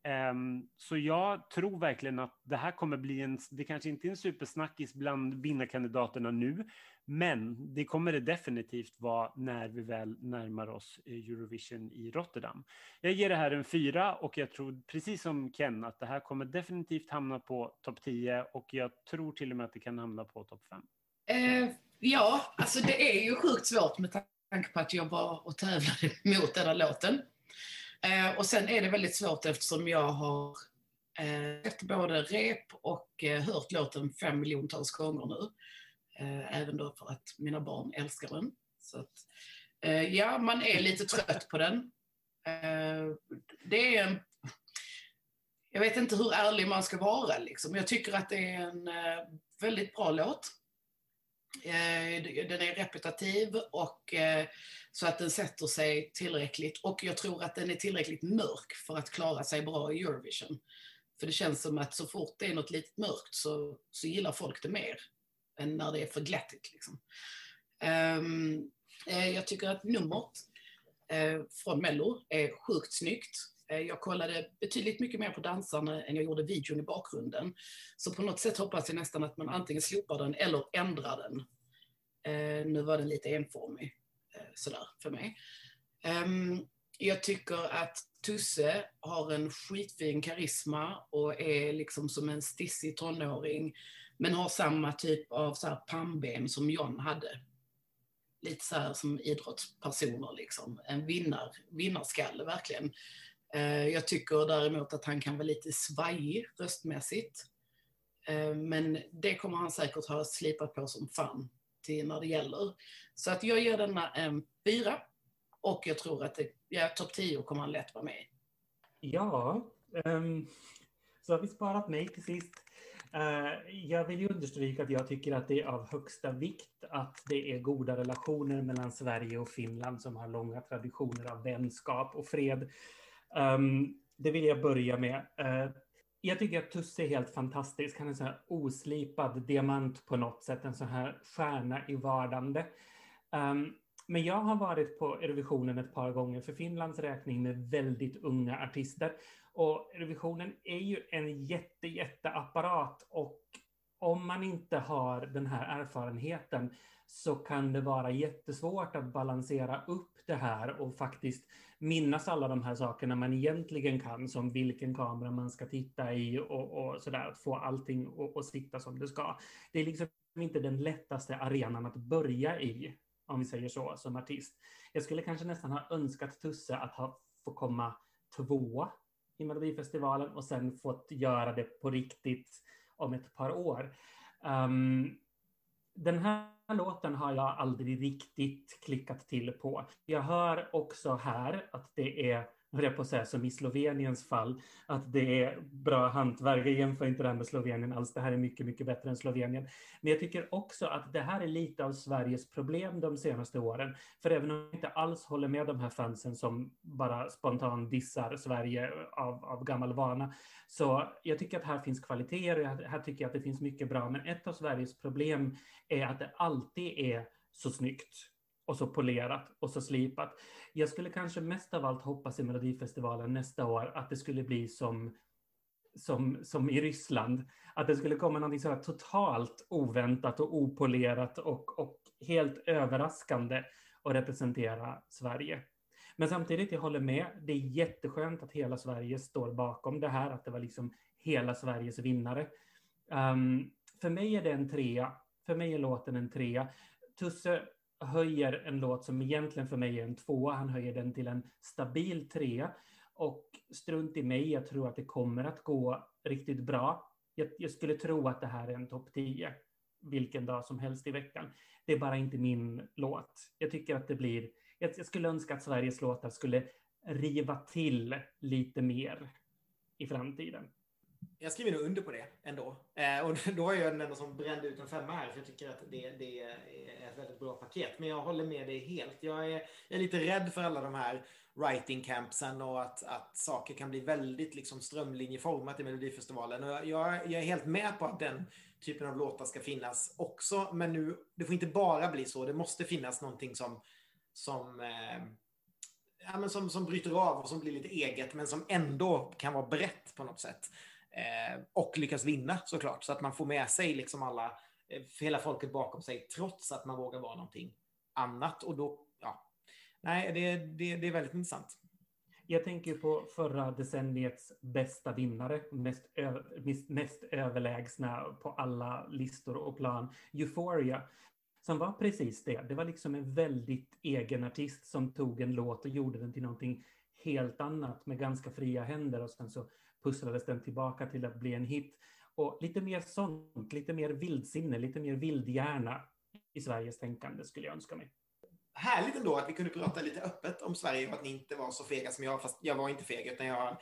Ehm, så jag tror verkligen att det här kommer bli en, det kanske inte är en supersnackis bland vinnarkandidaterna nu, men det kommer det definitivt vara när vi väl närmar oss eh, Eurovision i Rotterdam. Jag ger det här en fyra och jag tror precis som Ken att det här kommer definitivt hamna på topp 10 och jag tror till och med att det kan hamna på topp 5. Eh, ja, alltså det är ju sjukt svårt med tanke på att jag var och tävlade mot den här låten. Eh, och sen är det väldigt svårt eftersom jag har eh, sett både rep och eh, hört låten fem miljontals gånger nu. Eh, även då för att mina barn älskar den. Så att, eh, ja, man är lite trött på den. Eh, det är en... Jag vet inte hur ärlig man ska vara liksom. Jag tycker att det är en eh, väldigt bra låt. Eh, den är repetitiv och eh, så att den sätter sig tillräckligt och jag tror att den är tillräckligt mörk för att klara sig bra i Eurovision. För det känns som att så fort det är något litet mörkt så, så gillar folk det mer än när det är för glättigt. Liksom. Um, jag tycker att numret från Mello är sjukt snyggt. Jag kollade betydligt mycket mer på dansarna än jag gjorde videon i bakgrunden. Så på något sätt hoppas jag nästan att man antingen slopar den eller ändrar den. Eh, nu var den lite enformig eh, sådär för mig. Um, jag tycker att Tusse har en skitfin karisma och är liksom som en stissig tonåring men har samma typ av så här pannben som John hade. Lite så här som idrottspersoner liksom. En vinnar, vinnarskalle verkligen. Eh, jag tycker däremot att han kan vara lite svajig röstmässigt. Eh, men det kommer han säkert ha slipat på som fan till när det gäller. Så att jag ger denna en fyra. Och jag tror att det, ja, topp 10 kommer han lätt vara med i. Ja, um, så har vi sparat mig till sist. Uh, jag vill ju understryka att jag tycker att det är av högsta vikt att det är goda relationer mellan Sverige och Finland som har långa traditioner av vänskap och fred. Um, det vill jag börja med. Uh, jag tycker att Tusse är helt fantastisk. Han är en sån här oslipad diamant på något sätt, en sån här stjärna i vardande. Um, men jag har varit på Eurovisionen ett par gånger för Finlands räkning med väldigt unga artister. Och Eurovisionen är ju en jätte, jätteapparat och om man inte har den här erfarenheten så kan det vara jättesvårt att balansera upp det här och faktiskt minnas alla de här sakerna man egentligen kan, som vilken kamera man ska titta i och, och sådär, att få allting att- sitta som det ska. Det är liksom inte den lättaste arenan att börja i, om vi säger så, som artist. Jag skulle kanske nästan ha önskat Tusse att ha få komma tvåa i Melodifestivalen och sen fått göra det på riktigt om ett par år. Um, den här låten har jag aldrig riktigt klickat till på. Jag hör också här att det är, höll jag på att säga som i Sloveniens fall, att det är bra hantverk. Jag jämför inte det här med Slovenien alls. Det här är mycket, mycket bättre än Slovenien. Men jag tycker också att det här är lite av Sveriges problem de senaste åren. För även om jag inte alls håller med de här fansen som bara spontant dissar Sverige av, av gammal vana, så jag tycker att här finns kvaliteter och här- här tycker jag att det finns mycket bra. Men ett av Sveriges problem är att det alltid är så snyggt och så polerat och så slipat. Jag skulle kanske mest av allt hoppas i Melodifestivalen nästa år att det skulle bli som som, som i Ryssland, att det skulle komma något så totalt oväntat och opolerat och, och helt överraskande och representera Sverige. Men samtidigt, jag håller med, det är jätteskönt att hela Sverige står bakom det här, att det var liksom hela Sveriges vinnare. Um, för mig är det en trea, för mig är låten en trea. Tusse höjer en låt som egentligen för mig är en tvåa, han höjer den till en stabil trea. Och strunt i mig, jag tror att det kommer att gå riktigt bra. Jag, jag skulle tro att det här är en topp 10 vilken dag som helst i veckan. Det är bara inte min låt. Jag tycker att det blir, jag, jag skulle önska att Sveriges låtar skulle riva till lite mer i framtiden. Jag skriver nog under på det ändå. Eh, och då är jag den enda som brände ut en femma här, för jag tycker att det, det är ett väldigt bra paket. Men jag håller med dig helt. Jag är, jag är lite rädd för alla de här writing campsen och att, att saker kan bli väldigt liksom strömlinjeformat i Melodifestivalen. Och jag, jag, jag är helt med på att den typen av låtar ska finnas också. Men nu, det får inte bara bli så. Det måste finnas någonting som, som eh, ja, men som, som bryter av och som blir lite eget, men som ändå kan vara brett på något sätt. Eh, och lyckas vinna såklart, så att man får med sig liksom alla, eh, hela folket bakom sig, trots att man vågar vara någonting annat. Och då, ja, nej, det, det, det är väldigt intressant. Jag tänker på förra decenniets bästa vinnare, mest, ö- mest, mest överlägsna på alla listor och plan, Euphoria, som var precis det. Det var liksom en väldigt egen artist som tog en låt och gjorde den till någonting helt annat med ganska fria händer och sen så pusslades den tillbaka till att bli en hit. Och lite mer sånt, lite mer vildsinne, lite mer vildhjärna i Sveriges tänkande skulle jag önska mig. Härligt ändå att vi kunde prata lite öppet om Sverige och att ni inte var så fega som jag, fast jag var inte feg, utan jag, har-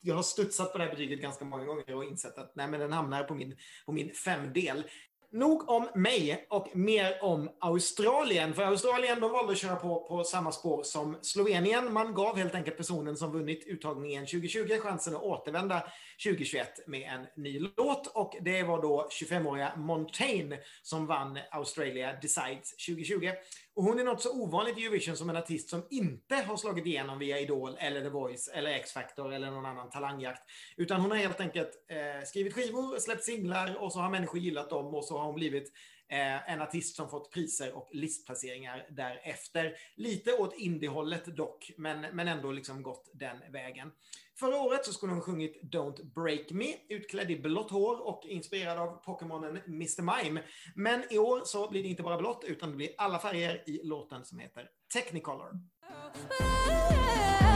jag har studsat på det här betyget ganska många gånger och insett att nej, men den hamnar på min, på min femdel. Nog om mig och mer om Australien. För Australien de valde att köra på, på samma spår som Slovenien. Man gav helt enkelt personen som vunnit uttagningen 2020 chansen att återvända 2021 med en ny låt. Och det var då 25-åriga Montaigne som vann Australia Decides 2020. Och hon är något så ovanligt i Eurovision som en artist som inte har slagit igenom via Idol eller The Voice eller X-Factor eller någon annan talangjakt. Utan hon har helt enkelt eh, skrivit skivor, släppt singlar och så har människor gillat dem och så har hon blivit eh, en artist som fått priser och listplaceringar därefter. Lite åt indiehållet dock, men, men ändå liksom gått den vägen. Förra året så skulle hon sjungit Don't Break Me, utklädd i blått hår och inspirerad av Pokémonen Mr. Mime. Men i år så blir det inte bara blått, utan det blir alla färger i låten som heter Technicolor. Oh, oh, oh,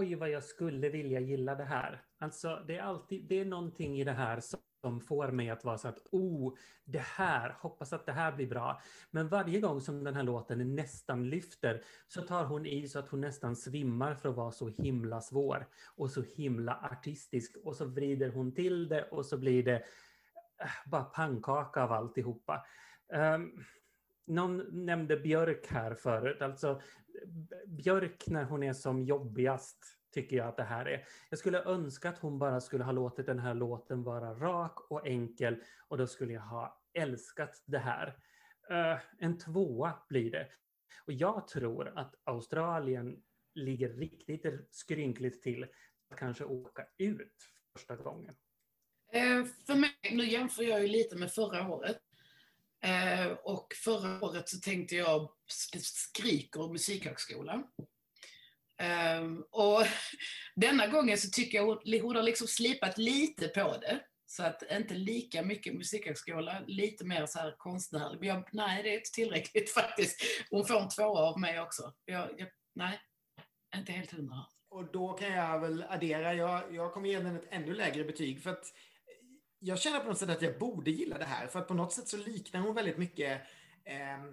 Oj, vad jag skulle vilja gilla det här. Alltså, det är alltid, det är någonting i det här som får mig att vara så att, oh, det här, hoppas att det här blir bra. Men varje gång som den här låten nästan lyfter så tar hon i så att hon nästan svimmar för att vara så himla svår och så himla artistisk och så vrider hon till det och så blir det äh, bara pannkaka av alltihopa. Um, någon nämnde Björk här förut, alltså Björk när hon är som jobbigast tycker jag att det här är. Jag skulle önska att hon bara skulle ha låtit den här låten vara rak och enkel och då skulle jag ha älskat det här. Uh, en tvåa blir det. Och jag tror att Australien ligger riktigt skrynkligt till att kanske åka ut första gången. Uh, för mig, nu jämför jag ju lite med förra året. Eh, och förra året så tänkte jag Skriker musikhögskola. Eh, och denna gången så tycker jag hon, hon har liksom slipat lite på det. Så att inte lika mycket musikhögskola, lite mer så här konstnärlig. Jag, nej, det är inte tillräckligt faktiskt. Hon får en tvåa av mig också. Jag, jag, nej, inte helt hundra. Och då kan jag väl addera, jag, jag kommer ge den ett ännu lägre betyg för att jag känner på något sätt att jag borde gilla det här för att på något sätt så liknar hon väldigt mycket eh,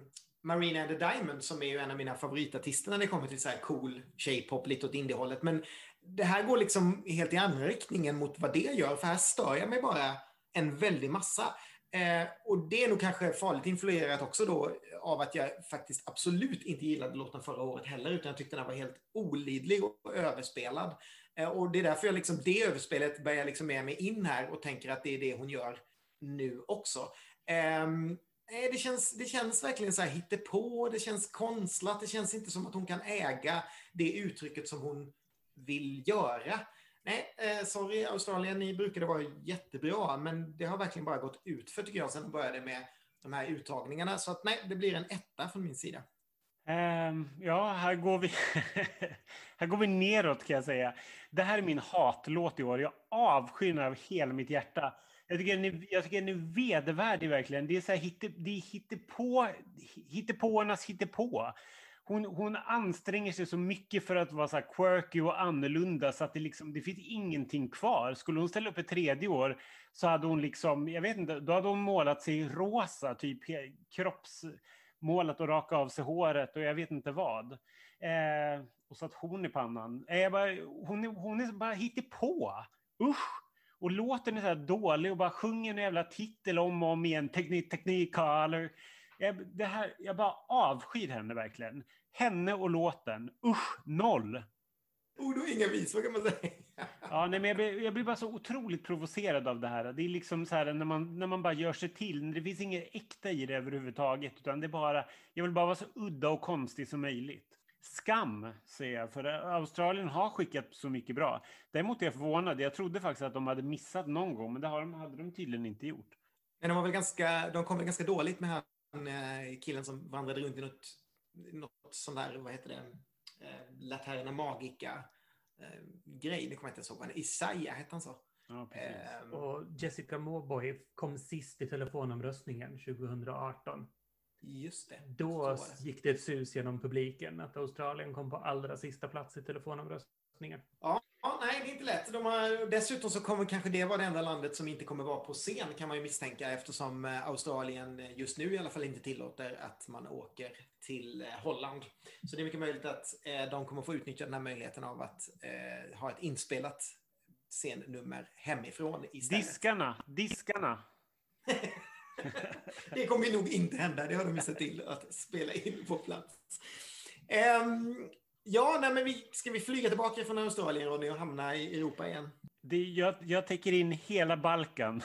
Marina and the Diamond som är ju en av mina favoritartister när det kommer till så här cool tjejpop, lite åt indiehållet. Men det här går liksom helt i andra riktningen mot vad det gör för här stör jag mig bara en väldig massa. Eh, och det är nog kanske farligt influerat också då av att jag faktiskt absolut inte gillade låten förra året heller, utan jag tyckte den var helt olidlig och överspelad. Eh, och det är därför jag liksom, det överspelet börjar liksom med mig in här och tänker att det är det hon gör nu också. Ehm, eh, det, känns, det känns verkligen så här hittepå, det känns konstlat, det känns inte som att hon kan äga det uttrycket som hon vill göra. Nej, eh, sorry Australien, ni brukade vara jättebra, men det har verkligen bara gått ut för tycker jag sen började med de här uttagningarna. Så att nej, det blir en etta från min sida. Um, ja, här går, vi här går vi neråt kan jag säga. Det här är min hatlåt i år. Jag avskyr den av hela mitt hjärta. Jag tycker den är, jag tycker den är vedervärdig verkligen. Det är så här hitte, det är hittepå, hittepåernas hittepå hon, hon anstränger sig så mycket för att vara så quirky och annorlunda så att det, liksom, det finns ingenting kvar. Skulle hon ställa upp ett tredje år så hade hon liksom, jag vet inte, då hade hon målat sig rosa, typ Målet och raka av sig håret och jag vet inte vad. Eh, och satt hon i pannan. Eh, bara, hon, hon är bara på. Usch! Och låten är så här dålig och bara sjunger en jävla titel om och om igen. Teknik, teknik, color. jag, eh, det här, jag bara avskyr henne verkligen. Henne och låten. Usch, noll. Ord och inga visor kan man säga? Ja, nej, men jag, blir, jag blir bara så otroligt provocerad av det här. Det är liksom så här när man, när man bara gör sig till. Det finns inget äkta i det överhuvudtaget. Utan det är bara, jag vill bara vara så udda och konstig som möjligt. Skam, säger jag, för Australien har skickat så mycket bra. Däremot är jag förvånad. Jag trodde faktiskt att de hade missat någon gång, men det har de, hade de tydligen inte gjort. Men de, var väl ganska, de kom väl ganska dåligt med han, eh, killen som vandrade runt i något något sånt där, vad heter det, eh, Laterna Magica eh, grej. Nu kommer jag inte ens ihåg vad Isaiah hette han så. Ja, eh, och Jessica Mowboy kom sist i telefonomröstningen 2018. Just det. Då det. gick det ett sus genom publiken att Australien kom på allra sista plats i telefonomröstningen. Ja, Ja, nej, det är inte lätt. De har, dessutom så kommer kanske det vara det enda landet som inte kommer vara på scen kan man ju misstänka eftersom eh, Australien eh, just nu i alla fall inte tillåter att man åker till eh, Holland. Så det är mycket möjligt att de kommer få utnyttja den här möjligheten av att ha ett inspelat scennummer hemifrån istället. Diskarna, diskarna. det kommer nog inte hända. Det har de ju sett till att spela in på plats. Um, Ja, nej, men vi, ska vi flyga tillbaka från Australien Ronny, och hamna i Europa igen? Det, jag, jag täcker in hela Balkan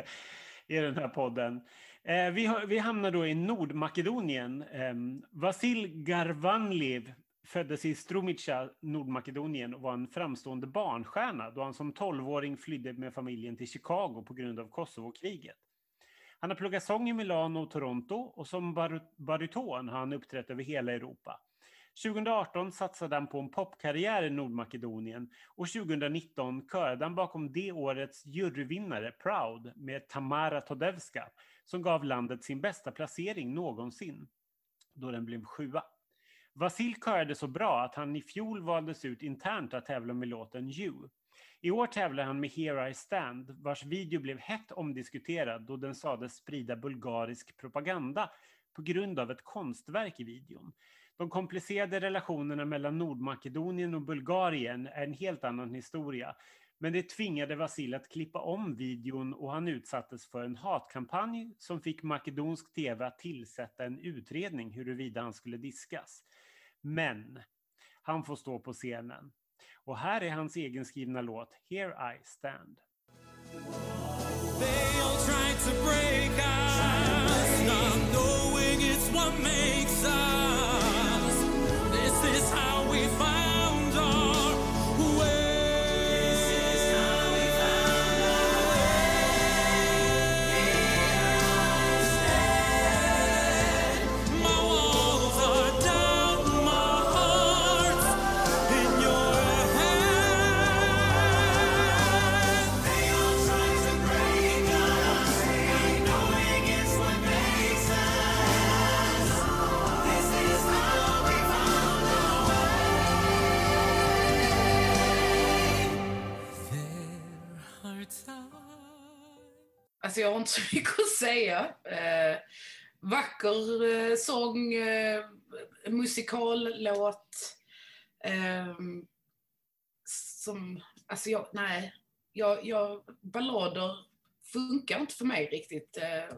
i den här podden. Eh, vi, vi hamnar då i Nordmakedonien. Eh, Vasil Garvanliv föddes i Strumica, Nordmakedonien och var en framstående barnstjärna då han som tolvåring flydde med familjen till Chicago på grund av Kosovo-kriget. Han har pluggat sång i Milano och Toronto och som baryton har han uppträtt över hela Europa. 2018 satsade han på en popkarriär i Nordmakedonien och 2019 körade han bakom det årets juryvinnare Proud med Tamara Todevska som gav landet sin bästa placering någonsin, då den blev sjua. Vasil körade så bra att han i fjol valdes ut internt att tävla med låten You. I år tävlar han med Here I Stand, vars video blev hett omdiskuterad då den sades sprida bulgarisk propaganda på grund av ett konstverk i videon. De komplicerade relationerna mellan Nordmakedonien och Bulgarien är en helt annan historia. Men det tvingade Vasil att klippa om videon och han utsattes för en hatkampanj som fick makedonsk tv att tillsätta en utredning huruvida han skulle diskas. Men han får stå på scenen. Och här är hans egenskrivna låt Here I Stand. They all try to break out Alltså jag har inte så mycket att säga. Eh, vacker eh, sång, eh, musikallåt. Eh, som, alltså jag, nej. Jag, jag, ballader funkar inte för mig riktigt. Eh,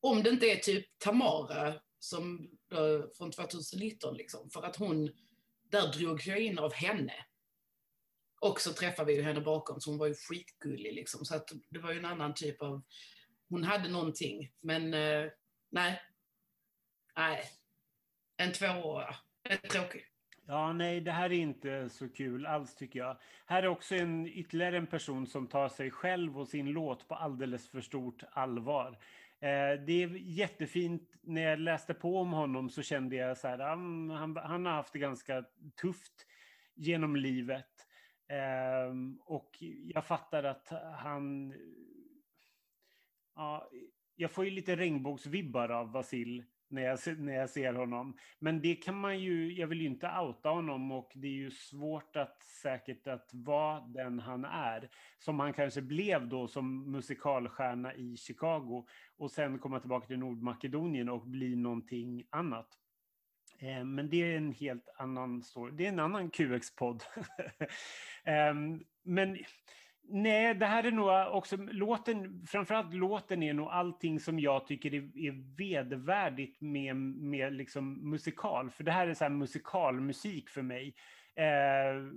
om det inte är typ Tamara som, då, från 2019 liksom. För att hon, där drogs jag in av henne. Och så träffade vi henne bakom, så hon var ju skitgullig liksom. Så att det var ju en annan typ av... Hon hade någonting, men eh, nej. Nej. En tvåa. Rätt eh, tråkig. Ja, nej, det här är inte så kul alls tycker jag. Här är också en, ytterligare en person som tar sig själv och sin låt på alldeles för stort allvar. Eh, det är jättefint. När jag läste på om honom så kände jag så här, han, han, han har haft det ganska tufft genom livet. Ehm, och jag fattar att han... Ja, jag får ju lite regnbågsvibbar av Vasil när jag, när jag ser honom. Men det kan man ju, jag vill ju inte outa honom och det är ju svårt att säkert att vara den han är. Som han kanske blev då som musikalstjärna i Chicago och sen komma tillbaka till Nordmakedonien och bli någonting annat. Eh, Men det är en helt annan story. Det är en annan QX-podd. Ehm, men nej, det här är nog också låten, framförallt låten är nog allting som jag tycker är, är vedervärdigt med, med liksom musikal. För det här är så här musikalmusik för mig. Eh,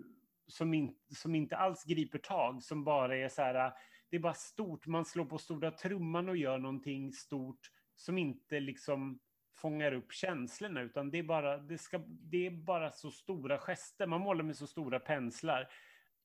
som, in, som inte alls griper tag, som bara är så här, det är bara stort, man slår på stora trumman och gör någonting stort som inte liksom fångar upp känslorna, utan det är bara, det ska, det är bara så stora gester, man målar med så stora penslar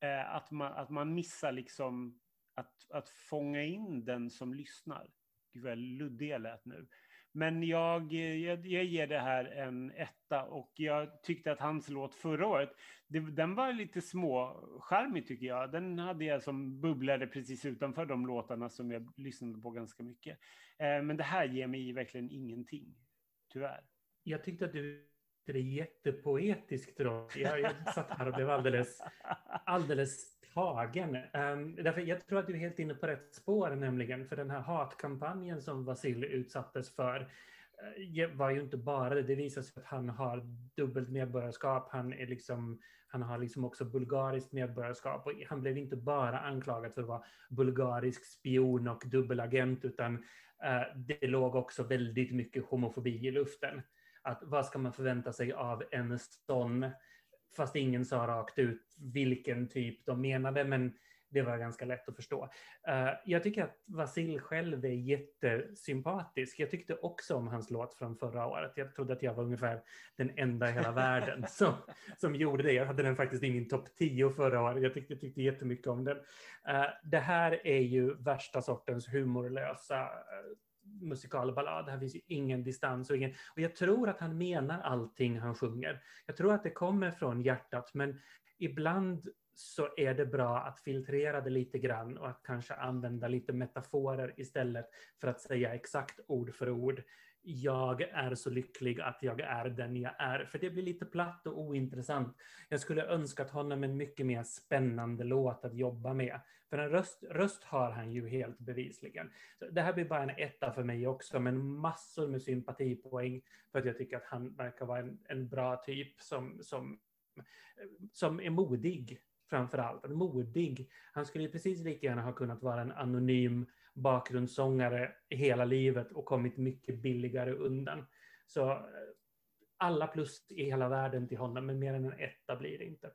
eh, att, man, att man missar liksom att, att fånga in den som lyssnar. Gud vad luddig jag lät nu. Men jag, jag, jag ger det här en etta och jag tyckte att hans låt förra året, det, den var lite små charmig tycker jag. Den hade jag som bubblade precis utanför de låtarna som jag lyssnade på ganska mycket. Eh, men det här ger mig verkligen ingenting, tyvärr. Jag tyckte att du det är jättepoetiskt. Då. Jag, jag satt här och blev alldeles, alldeles tagen. Um, därför jag tror att du är helt inne på rätt spår nämligen. För den här hatkampanjen som Vasil utsattes för eh, var ju inte bara det. Det visar sig att han har dubbelt medborgarskap. Han, är liksom, han har liksom också bulgariskt medborgarskap. Och han blev inte bara anklagad för att vara bulgarisk spion och dubbelagent, utan Eh, det låg också väldigt mycket homofobi i luften. Att vad ska man förvänta sig av en sån, fast ingen sa rakt ut vilken typ de menade, men det var ganska lätt att förstå. Uh, jag tycker att Vasil själv är jättesympatisk. Jag tyckte också om hans låt från förra året. Jag trodde att jag var ungefär den enda i hela världen som, som gjorde det. Jag hade den faktiskt i min topp 10 förra året. Jag tyckte, tyckte jättemycket om den. Uh, det här är ju värsta sortens humorlösa uh, musikalballad. Här finns ju ingen distans och ingen... Och jag tror att han menar allting han sjunger. Jag tror att det kommer från hjärtat, men ibland så är det bra att filtrera det lite grann och att kanske använda lite metaforer istället för att säga exakt ord för ord. jag är så lycklig att jag är den jag är. För det blir lite platt och ointressant. Jag skulle önskat honom en mycket mer spännande låt att jobba med. För en röst, röst har han ju helt bevisligen. Så det här blir bara en etta för mig också, men massor med sympatipoäng för att jag tycker att han verkar vara en, en bra typ som, som, som är modig framför allt. Modig. Han skulle ju precis lika gärna ha kunnat vara en anonym bakgrundssångare hela livet och kommit mycket billigare undan. Så eh, alla plus i hela världen till honom, men mer än en etta blir det inte.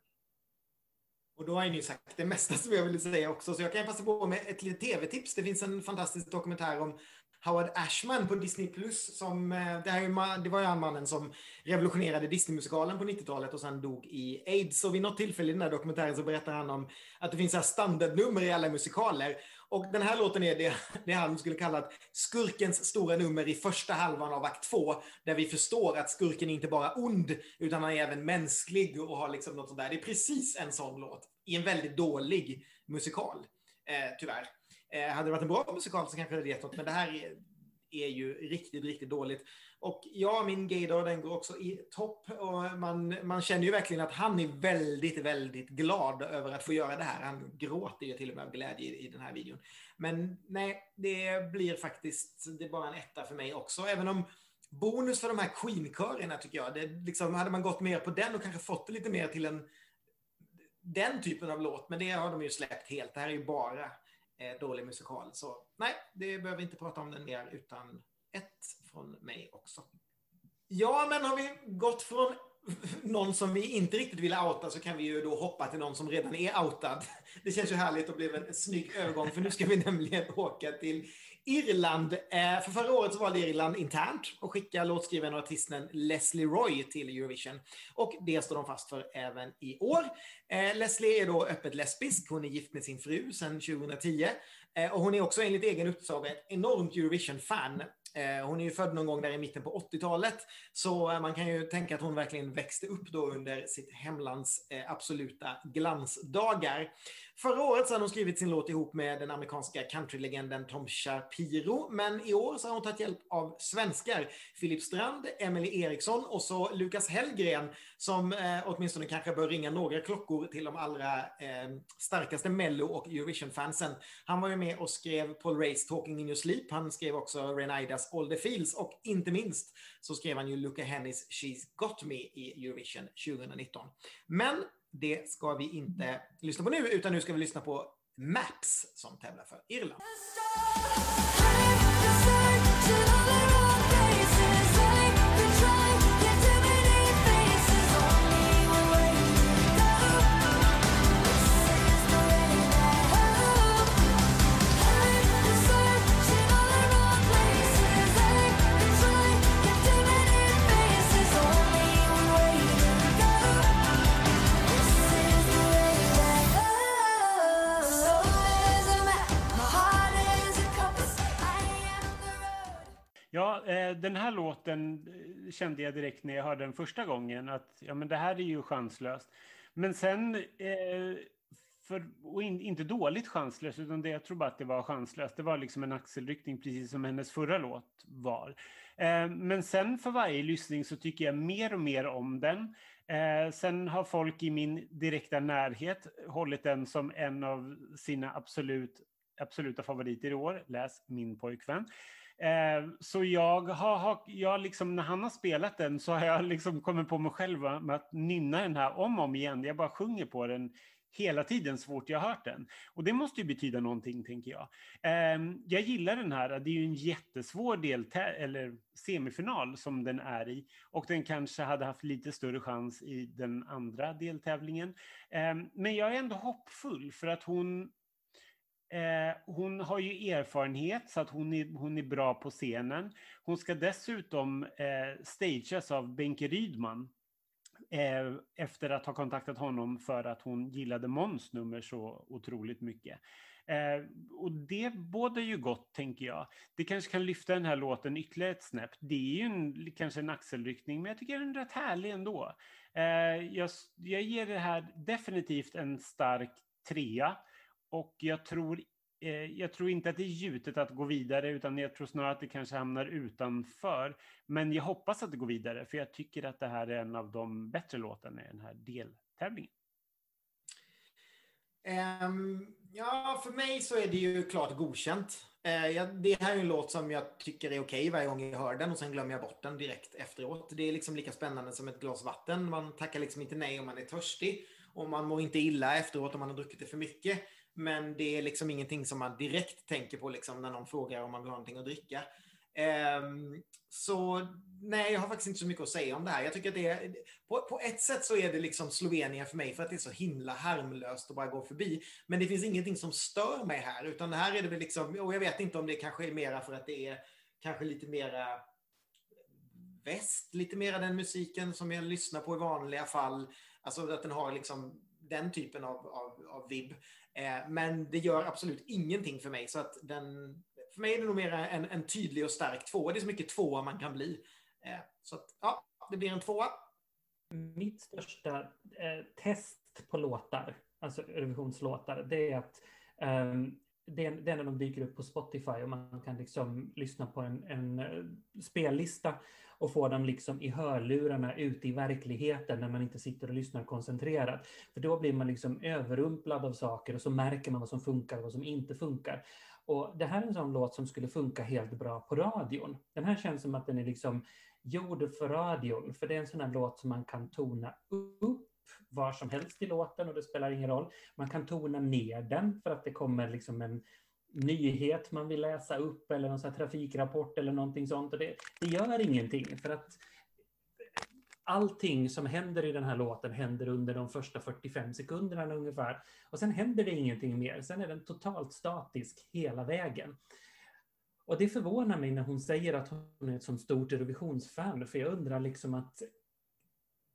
Och då har ni sagt det mesta som jag ville säga också, så jag kan passa på med ett litet tv-tips. Det finns en fantastisk dokumentär om Howard Ashman på Disney+. Plus som, eh, det, här det var ju han mannen som revolutionerade Disney-musikalen på 90-talet och sen dog i aids. Och vid något tillfälle i den här dokumentären så berättar han om att det finns så här standardnummer i alla musikaler. Och den här låten är det, det han skulle kalla skurkens stora nummer i första halvan av akt två. Där vi förstår att skurken är inte bara ond, utan han är även mänsklig och har liksom något sånt där. Det är precis en sån låt i en väldigt dålig musikal, eh, tyvärr. Eh, hade det varit en bra musikal så kanske det hade gett något, men det här är, är ju riktigt, riktigt dåligt. Och ja, min gaydar den går också i topp och man, man känner ju verkligen att han är väldigt, väldigt glad över att få göra det här. Han gråter ju till och med av glädje i, i den här videon. Men nej, det blir faktiskt, det är bara en etta för mig också, även om bonus för de här Queen-körerna tycker jag, det liksom, hade man gått mer på den och kanske fått det lite mer till en den typen av låt, men det har de ju släppt helt. Det här är ju bara eh, dålig musikal. Så nej, det behöver vi inte prata om den mer, utan ett från mig också. Ja, men har vi gått från någon som vi inte riktigt vill outa så kan vi ju då hoppa till någon som redan är outad. Det känns ju härligt och blev en snygg övergång för nu ska vi nämligen åka till Irland. Eh, för förra året så valde Irland internt att skicka låtskrivaren och artisten Leslie Roy till Eurovision. Och det står de fast för även i år. Eh, Leslie är då öppet lesbisk. Hon är gift med sin fru sedan 2010. Eh, och hon är också enligt egen utsago ett enormt Eurovision-fan. Hon är ju född någon gång där i mitten på 80-talet, så man kan ju tänka att hon verkligen växte upp då under sitt hemlands absoluta glansdagar. Förra året så hade hon skrivit sin låt ihop med den amerikanska countrylegenden Tom Shapiro, men i år så har hon tagit hjälp av svenskar. Filip Strand, Emily Eriksson och så Lukas Hellgren som eh, åtminstone kanske bör ringa några klockor till de allra eh, starkaste Mello och Eurovision-fansen. Han var ju med och skrev Paul Rays Talking in your sleep. Han skrev också Renaidas All the Feels. och inte minst så skrev han ju Luca Hennys She's Got Me i Eurovision 2019. Men det ska vi inte lyssna på nu, utan nu ska vi lyssna på Maps som tävlar för Irland. Eh, den här låten eh, kände jag direkt när jag hörde den första gången att ja, men det här är ju chanslöst. Men sen, eh, för, och in, inte dåligt chanslöst, utan det, jag tror bara att det var chanslöst. Det var liksom en axelryckning, precis som hennes förra låt var. Men sen för varje lyssning så tycker jag mer och mer om den. Eh, sen har folk i min direkta närhet hållit den som en av sina absolut, absoluta favoriter i år. Läs min pojkvän. Eh, så jag har, har jag liksom, när han har spelat den så har jag liksom kommit på mig själv med att nynna den här om och om igen. Jag bara sjunger på den hela tiden så fort jag har hört den. Och det måste ju betyda någonting, tänker jag. Eh, jag gillar den här. Det är ju en jättesvår del eller semifinal som den är i. Och den kanske hade haft lite större chans i den andra deltävlingen. Eh, men jag är ändå hoppfull för att hon Eh, hon har ju erfarenhet så att hon är, hon är bra på scenen. Hon ska dessutom eh, stageas av Benke Rydman eh, efter att ha kontaktat honom för att hon gillade Måns nummer så otroligt mycket. Eh, och det båda ju gott, tänker jag. Det kanske kan lyfta den här låten ytterligare ett snäpp. Det är ju en, kanske en axelryckning, men jag tycker den är rätt härlig ändå. Eh, jag, jag ger det här definitivt en stark trea. Och jag tror eh, jag tror inte att det är gjutet att gå vidare, utan jag tror snarare att det kanske hamnar utanför. Men jag hoppas att det går vidare, för jag tycker att det här är en av de bättre låtarna i den här deltävlingen. Um, ja, för mig så är det ju klart godkänt. Eh, uh, jag, det här är en låt som jag tycker är okej varje gång jag hör den och sen glömmer jag bort den direkt efteråt. Det är liksom lika spännande som ett glas vatten. Man tackar liksom inte nej om man är törstig och man mår inte illa efteråt om man har druckit det för mycket. Men det är liksom ingenting som man direkt tänker på liksom när någon frågar om man vill ha någonting att dricka. Um, så nej, jag har faktiskt inte så mycket att säga om det här. Jag tycker att det är, på, på ett sätt så är det liksom Slovenien för mig för att det är så himla harmlöst att bara gå förbi. Men det finns ingenting som stör mig här, utan det här är det väl liksom, och jag vet inte om det kanske är mera för att det är kanske lite mera väst, lite mera den musiken som jag lyssnar på i vanliga fall. Alltså att den har liksom den typen av, av, av vibb. Eh, men det gör absolut ingenting för mig. Så att den, för mig är det nog mer en, en tydlig och stark tvåa. Det är så mycket tvåa man kan bli. Eh, så att, ja, det blir en tvåa. Mitt största eh, test på låtar, alltså Eurovisionslåtar, det är att um, det, är, det är när de dyker upp på Spotify och man kan liksom lyssna på en, en eh, spellista och få dem liksom i hörlurarna ute i verkligheten när man inte sitter och lyssnar koncentrerat. För då blir man liksom överrumplad av saker och så märker man vad som funkar och vad som inte funkar. Och det här är en sån låt som skulle funka helt bra på radion. Den här känns som att den är liksom gjord för radion, för det är en sån här låt som man kan tona upp var som helst i låten och det spelar ingen roll. Man kan tona ner den för att det kommer liksom en nyhet man vill läsa upp eller någon här trafikrapport eller någonting sånt. Och det, det gör ingenting för att allting som händer i den här låten händer under de första 45 sekunderna ungefär. Och sen händer det ingenting mer. Sen är den totalt statisk hela vägen. Och det förvånar mig när hon säger att hon är ett sånt stort Eurovisionsfan, för jag undrar liksom att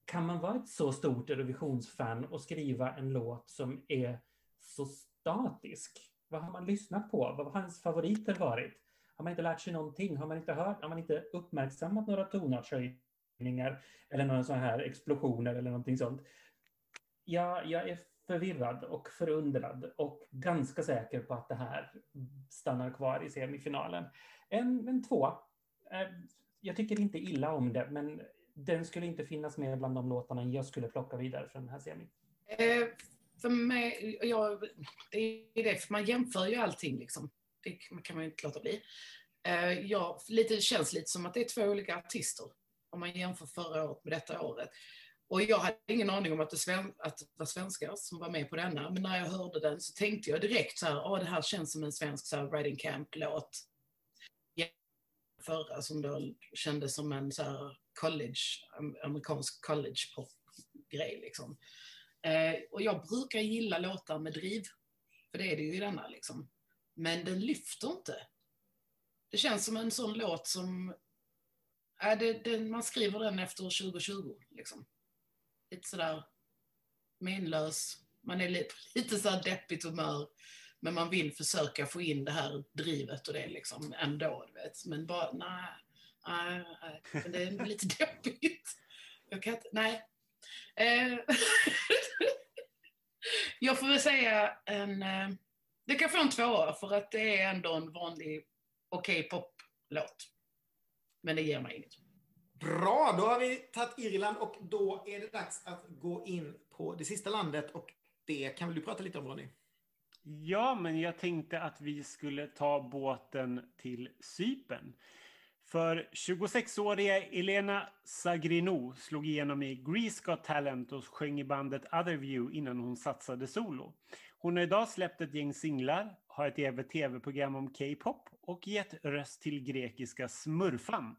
kan man vara ett så stort Eurovisionsfan och skriva en låt som är så statisk? Vad har man lyssnat på? Vad har hans favoriter varit? Har man inte lärt sig någonting? Har man inte hört? Har man inte uppmärksammat några tonartshöjningar eller några sådana här explosioner eller någonting sånt? Ja, jag är förvirrad och förundrad och ganska säker på att det här stannar kvar i semifinalen. En, en två. Eh, jag tycker inte illa om det, men den skulle inte finnas med bland de låtarna jag skulle plocka vidare från den här semin. Eh, för mig, jag, det är det, för man jämför ju allting liksom. Det kan man ju inte låta bli. Eh, ja, lite, det känns lite som att det är två olika artister om man jämför förra året med detta året. Och jag hade ingen aning om att det, sven, att det var svenskar som var med på denna, men när jag hörde den så tänkte jag direkt så här, det här känns som en svensk så här, Riding Camp-låt. Förra som då kändes som en så här college, amerikansk college pop-grej liksom. Eh, och jag brukar gilla låtar med driv, för det är det ju i denna liksom. Men den lyfter inte. Det känns som en sån låt som, äh, det, det, man skriver den efter 2020 liksom. Lite sådär menlös, man är lite, lite såhär deppigt humör, men man vill försöka få in det här drivet och det liksom ändå, du vet. Men bara, nej, nej, nej. Men det är lite deppigt. Jag kan inte, nej. Eh, jag får väl säga en... eh, Det kan få en tvåa för att det är ändå en vanlig okej poplåt. Men det ger mig inget. Bra, då har vi tagit Irland och då är det dags att gå in på det sista landet och det kan väl du prata lite om Ronny? Ja, men jag tänkte att vi skulle ta båten till Cypern. För 26-åriga Elena Sagrino slog igenom i Grease Got Talent och sjöng i bandet Other View innan hon satsade solo. Hon har idag släppt ett gäng singlar, har ett eget tv-program om K-pop och gett röst till grekiska Smurfan.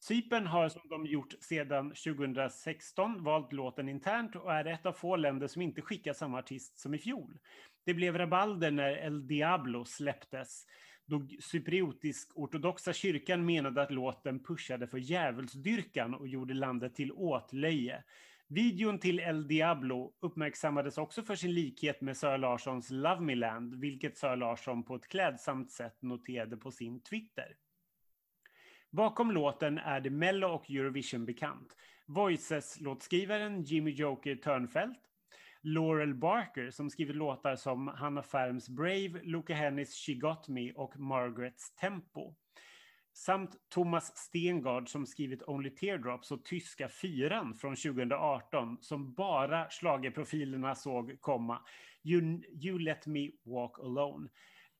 Cypern har som de gjort sedan 2016 valt låten internt och är ett av få länder som inte skickar samma artist som i fjol. Det blev rabalder när El Diablo släpptes då cypriotisk-ortodoxa kyrkan menade att låten pushade för djävulsdyrkan och gjorde landet till åtlöje. Videon till El Diablo uppmärksammades också för sin likhet med Sara Larssons Love Me Land, vilket Sara Larsson på ett klädsamt sätt noterade på sin Twitter. Bakom låten är det Mello och Eurovision bekant. Voices-låtskrivaren Jimmy Joker Törnfeldt, Laurel Barker som skrivit låtar som Hanna Ferms Brave, Luca Hennis She Got Me och Margarets Tempo. Samt Thomas Stengard som skrivit Only Teardrops och Tyska fyran från 2018 som bara schlagerprofilerna såg komma. You, you Let Me Walk Alone.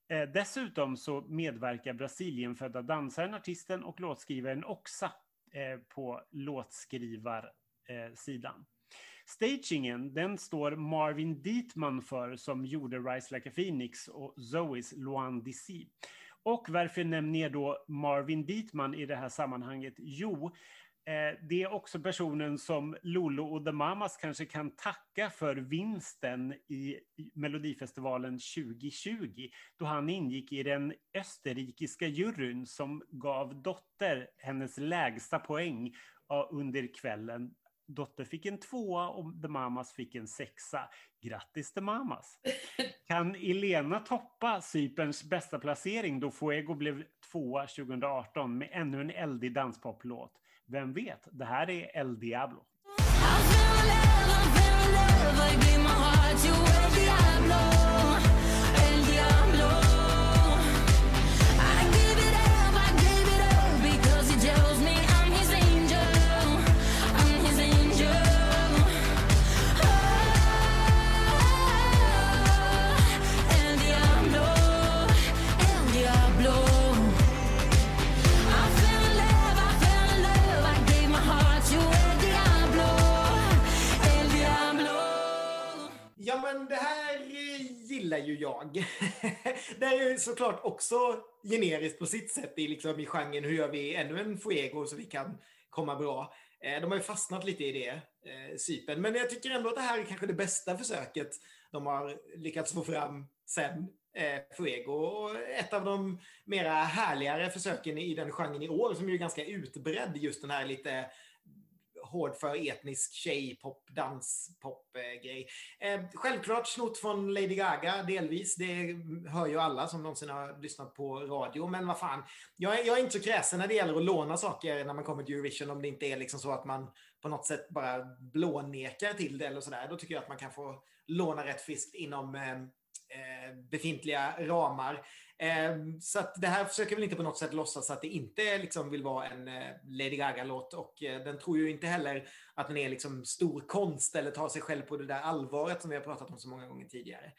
Eh, dessutom så medverkar Brasilienfödda dansaren, artisten och låtskrivaren Oxa eh, på låtskrivarsidan. Stagingen, den står Marvin Dietman för som gjorde Rise Like a Phoenix och Zoes Luan DC. Och varför nämner jag då Marvin Dietman i det här sammanhanget? Jo, eh, det är också personen som Lolo och The Mamas kanske kan tacka för vinsten i Melodifestivalen 2020, då han ingick i den österrikiska juryn som gav Dotter hennes lägsta poäng under kvällen. Dotter fick en tvåa och The Mamas fick en sexa. Grattis The Mamas! Kan Elena toppa Cyperns bästa placering då Fuego blev tvåa 2018 med ännu en eldig danspoplåt? Vem vet? Det här är El Diablo. I fell in love, I fell in love. I gave my heart to El Diablo, men det här gillar ju jag. det är ju såklart också generiskt på sitt sätt i, liksom, i genren hur gör vi ännu en Fuego så vi kan komma bra. Eh, de har ju fastnat lite i det, eh, sypen. Cypern. Men jag tycker ändå att det här är kanske det bästa försöket de har lyckats få fram sen eh, Fuego. Och ett av de mera härligare försöken i den genren i år som ju är ganska utbredd, just den här lite hård för etnisk tjejpop, danspop-grej. Eh, eh, självklart snott från Lady Gaga, delvis. Det hör ju alla som någonsin har lyssnat på radio. Men vad fan, jag är, jag är inte så kräsen när det gäller att låna saker när man kommer till Eurovision. Om det inte är liksom så att man på något sätt bara blånekar till det eller sådär. Då tycker jag att man kan få låna rätt friskt inom eh, eh befintliga ramar. Ehm, så att det här försöker väl inte på något sätt låtsas att det inte liksom vill vara en eh, Lady Gaga-låt och eh, den tror ju inte heller att den är liksom stor konst eller tar sig själv på det där allvaret som vi har pratat om så många gånger tidigare.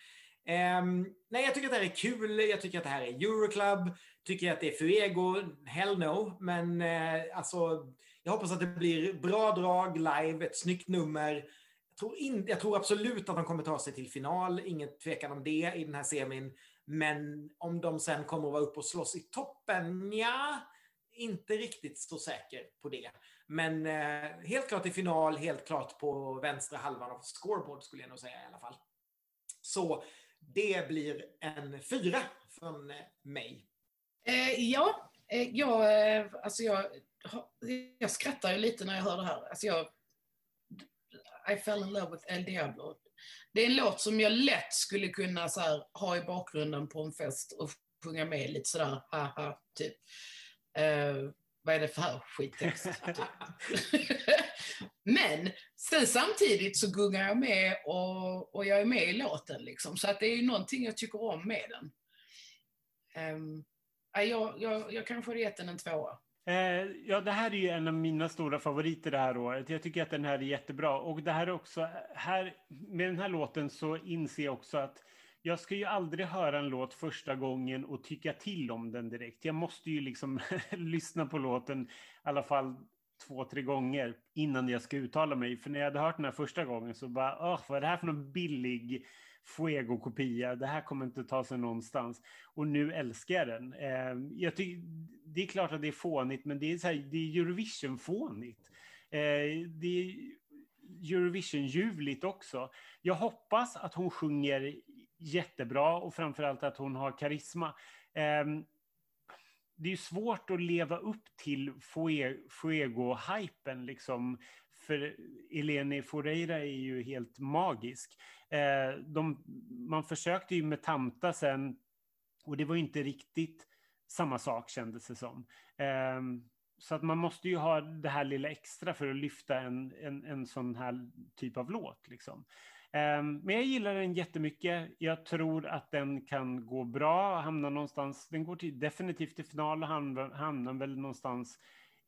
Um, nej, jag tycker att det här är kul. Jag tycker att det här är Euroclub. Tycker att det är Fuego. Hell no. Men uh, alltså, jag hoppas att det blir bra drag live, ett snyggt nummer. Jag tror, in, jag tror absolut att de kommer ta sig till final. Ingen tvekan om det i den här semin. Men om de sen kommer att vara uppe och slåss i toppen, ja, inte riktigt så säker på det. Men eh, helt klart i final, helt klart på vänstra halvan av scoreboard skulle jag nog säga i alla fall. Så det blir en fyra från mig. Eh, ja, eh, jag, eh, alltså jag, jag skrattar ju lite när jag hör det här. Alltså jag, I fell in love with El Diablo. Det är en låt som jag lätt skulle kunna så här, ha i bakgrunden på en fest och sjunga med lite sådär, haha, typ. Eh, vad är det för skittext? Typ. Men sen samtidigt så gungar jag med och, och jag är med i låten liksom. Så att det är ju någonting jag tycker om med den. Um, jag, jag, jag kanske hade gett den en tvåa. Eh, ja, det här är ju en av mina stora favoriter det här året. Jag tycker att den här är jättebra. Och det här är också, här, med den här låten så inser jag också att jag ska ju aldrig höra en låt första gången och tycka till om den direkt. Jag måste ju liksom lyssna på låten i alla fall två, tre gånger innan jag ska uttala mig. För när jag hade hört den här första gången så bara, Åh, vad är det här för någon billig Fuego-kopia? Det här kommer inte ta sig någonstans. Och nu älskar jag den. Eh, jag tycker, det är klart att det är fånigt, men det är, så här, det är Eurovision-fånigt. Eh, det är Eurovision-ljuvligt också. Jag hoppas att hon sjunger jättebra och framförallt att hon har karisma. Eh, det är ju svårt att leva upp till Fuego-hypen liksom. För Eleni Foreira är ju helt magisk. Eh, de, man försökte ju med Tamta sen och det var inte riktigt samma sak kändes det som. Eh, så att man måste ju ha det här lilla extra för att lyfta en, en, en sån här typ av låt. Liksom. Eh, Men jag gillar den jättemycket. Jag tror att den kan gå bra, hamna någonstans. Den går till, definitivt till final och hamnar, hamnar väl någonstans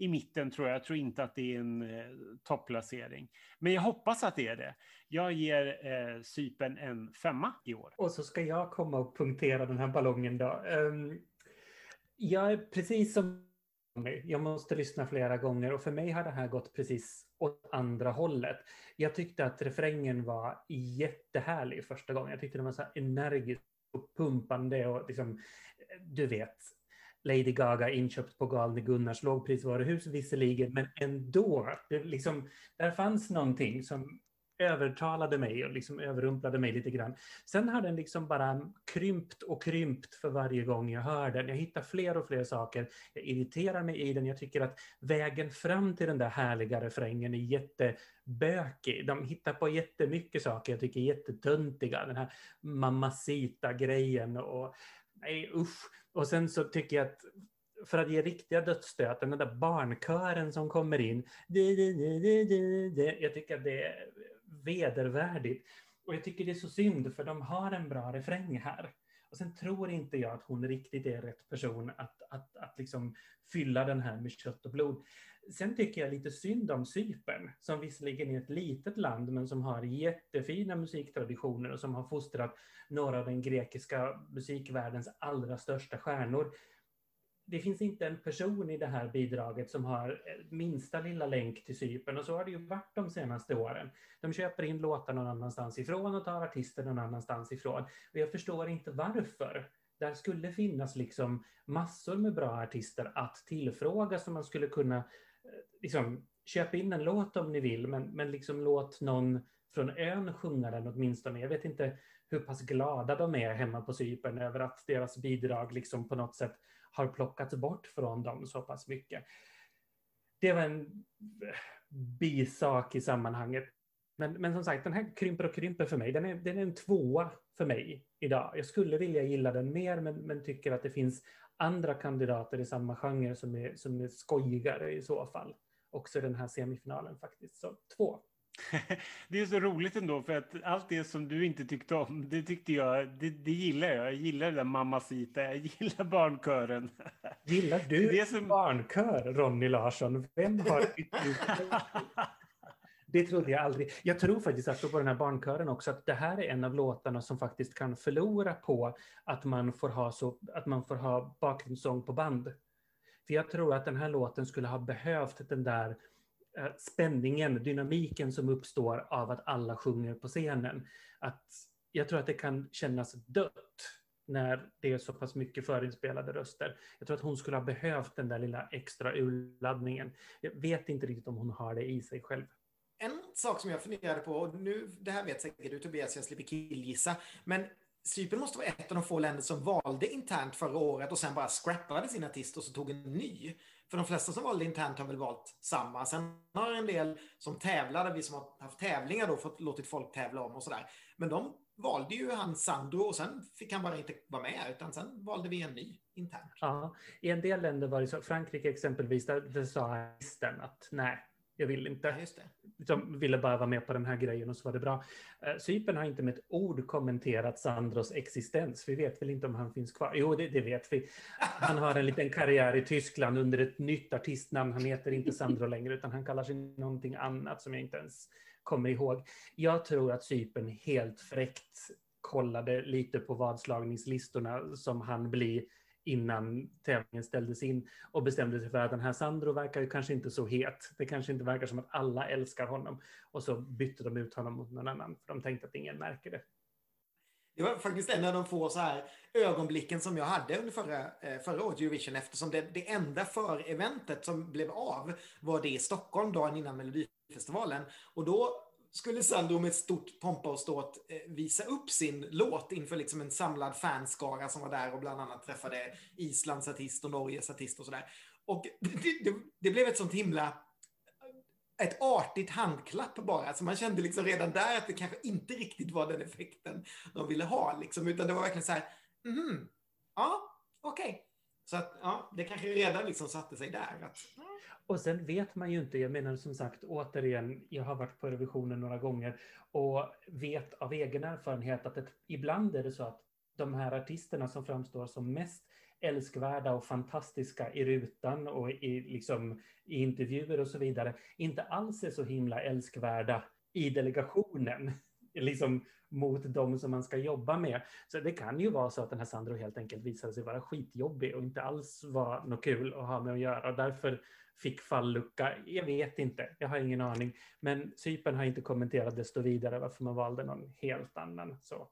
i mitten tror jag. Jag tror inte att det är en eh, topplacering. Men jag hoppas att det är det. Jag ger eh, Sypen en femma i år. Och så ska jag komma och punktera den här ballongen då. Um, jag är precis som. Jag måste lyssna flera gånger och för mig har det här gått precis åt andra hållet. Jag tyckte att refrängen var jättehärlig första gången. Jag tyckte den var så här energisk och pumpande och liksom, eh, du vet, Lady Gaga inköpt på Galne Gunnars lågprisvaruhus visserligen, men ändå. Det liksom, där fanns någonting som övertalade mig och liksom överrumplade mig lite grann. Sen har den liksom bara krympt och krympt för varje gång jag hör den. Jag hittar fler och fler saker. Jag irriterar mig i den. Jag tycker att vägen fram till den där härliga refrängen är jättebökig. De hittar på jättemycket saker jag tycker är jättetöntiga. Den här mamacita-grejen och nej usch. Och sen så tycker jag att för att ge riktiga dödsstöten, den där barnkören som kommer in. Jag tycker att det är vedervärdigt. Och jag tycker det är så synd för de har en bra refräng här. Och sen tror inte jag att hon riktigt är rätt person att, att, att liksom fylla den här med kött och blod. Sen tycker jag lite synd om Cypern, som visserligen är ett litet land, men som har jättefina musiktraditioner och som har fostrat några av den grekiska musikvärldens allra största stjärnor. Det finns inte en person i det här bidraget som har eh, minsta lilla länk till Cypern och så har det ju varit de senaste åren. De köper in låtar någon annanstans ifrån och tar artister någon annanstans ifrån. Och jag förstår inte varför. Där skulle finnas liksom massor med bra artister att tillfråga som man skulle kunna liksom, köp in en låt om ni vill, men, men liksom låt någon från ön sjunga den åtminstone. Jag vet inte hur pass glada de är hemma på Cypern över att deras bidrag liksom på något sätt har plockats bort från dem så pass mycket. Det var en eh, bisak i sammanhanget. Men, men som sagt, den här krymper och krymper för mig. Den är, den är en tvåa för mig idag. Jag skulle vilja gilla den mer, men, men tycker att det finns andra kandidater i samma genre som är, som är skojigare i så fall. Också i den här semifinalen faktiskt. Så två. Det är så roligt ändå för att allt det som du inte tyckte om, det tyckte jag, det, det gillar jag. Jag gillar det där Mamacita, jag gillar barnkören. Gillar du Det är som- barnkör, Ronny Larsson? Vem har Det trodde jag aldrig. Jag tror faktiskt, apropå den här barnkören också, att det här är en av låtarna som faktiskt kan förlora på att man får ha, så, att man får ha bakgrundssång på band. För jag tror att den här låten skulle ha behövt den där eh, spänningen, dynamiken som uppstår av att alla sjunger på scenen. Att jag tror att det kan kännas dött när det är så pass mycket förinspelade röster. Jag tror att hon skulle ha behövt den där lilla extra urladdningen. Jag vet inte riktigt om hon har det i sig själv. Sak som jag funderade på, och nu, det här vet säkert du Tobias, jag slipper killgissa, men Cypern måste vara ett av de få länder som valde internt förra året och sen bara scrappade sin artist och så tog en ny. För de flesta som valde internt har väl valt samma. Sen har en del som tävlade, vi som har haft tävlingar då, fått låtit folk tävla om och sådär. Men de valde ju han Sandro och sen fick han bara inte vara med, utan sen valde vi en ny internt. Ja, I en del länder var det så, Frankrike exempelvis, där, där sa artisten att nej, jag vill Ja, inte. det. De ville bara vara med på den här grejen och så var det bra. Eh, Cypern har inte med ett ord kommenterat Sandros existens. Vi vet väl inte om han finns kvar. Jo, det, det vet vi. Han har en liten karriär i Tyskland under ett nytt artistnamn. Han heter inte Sandro längre, utan han kallar sig någonting annat som jag inte ens kommer ihåg. Jag tror att Cypern helt fräckt kollade lite på vadslagningslistorna som han blir innan tävlingen ställdes in och bestämde sig för att den här Sandro verkar ju kanske inte så het. Det kanske inte verkar som att alla älskar honom. Och så bytte de ut honom mot någon annan, för de tänkte att ingen märker det. Det var faktiskt en av de få så här ögonblicken som jag hade under förra, eh, förra året Eurovision eftersom det, det enda för-eventet som blev av var det i Stockholm dagen innan Melodifestivalen. Och då skulle Sandro med stort pompa och ståt eh, visa upp sin låt inför liksom en samlad fanskara som var där och bland annat träffade Islands artist och Norges artist och sådär. Och det, det, det blev ett sånt himla ett artigt handklapp bara. Alltså man kände liksom redan där att det kanske inte riktigt var den effekten de ville ha. Liksom, utan det var verkligen så här, mhm, ja, okej. Så att, ja, det kanske redan liksom satte sig där. Att, Och sen vet man ju inte, jag menar som sagt återigen, jag har varit på revisionen några gånger och vet av egen erfarenhet att ett, ibland är det så att de här artisterna som framstår som mest älskvärda och fantastiska i rutan och i, liksom, i intervjuer och så vidare, inte alls är så himla älskvärda i delegationen, liksom mot de som man ska jobba med. Så det kan ju vara så att den här Sandro helt enkelt visade sig vara skitjobbig och inte alls var något kul att ha med att göra. Och därför fick fallucka. Jag vet inte, jag har ingen aning. Men Cypern har inte kommenterat desto vidare varför man valde någon helt annan. Så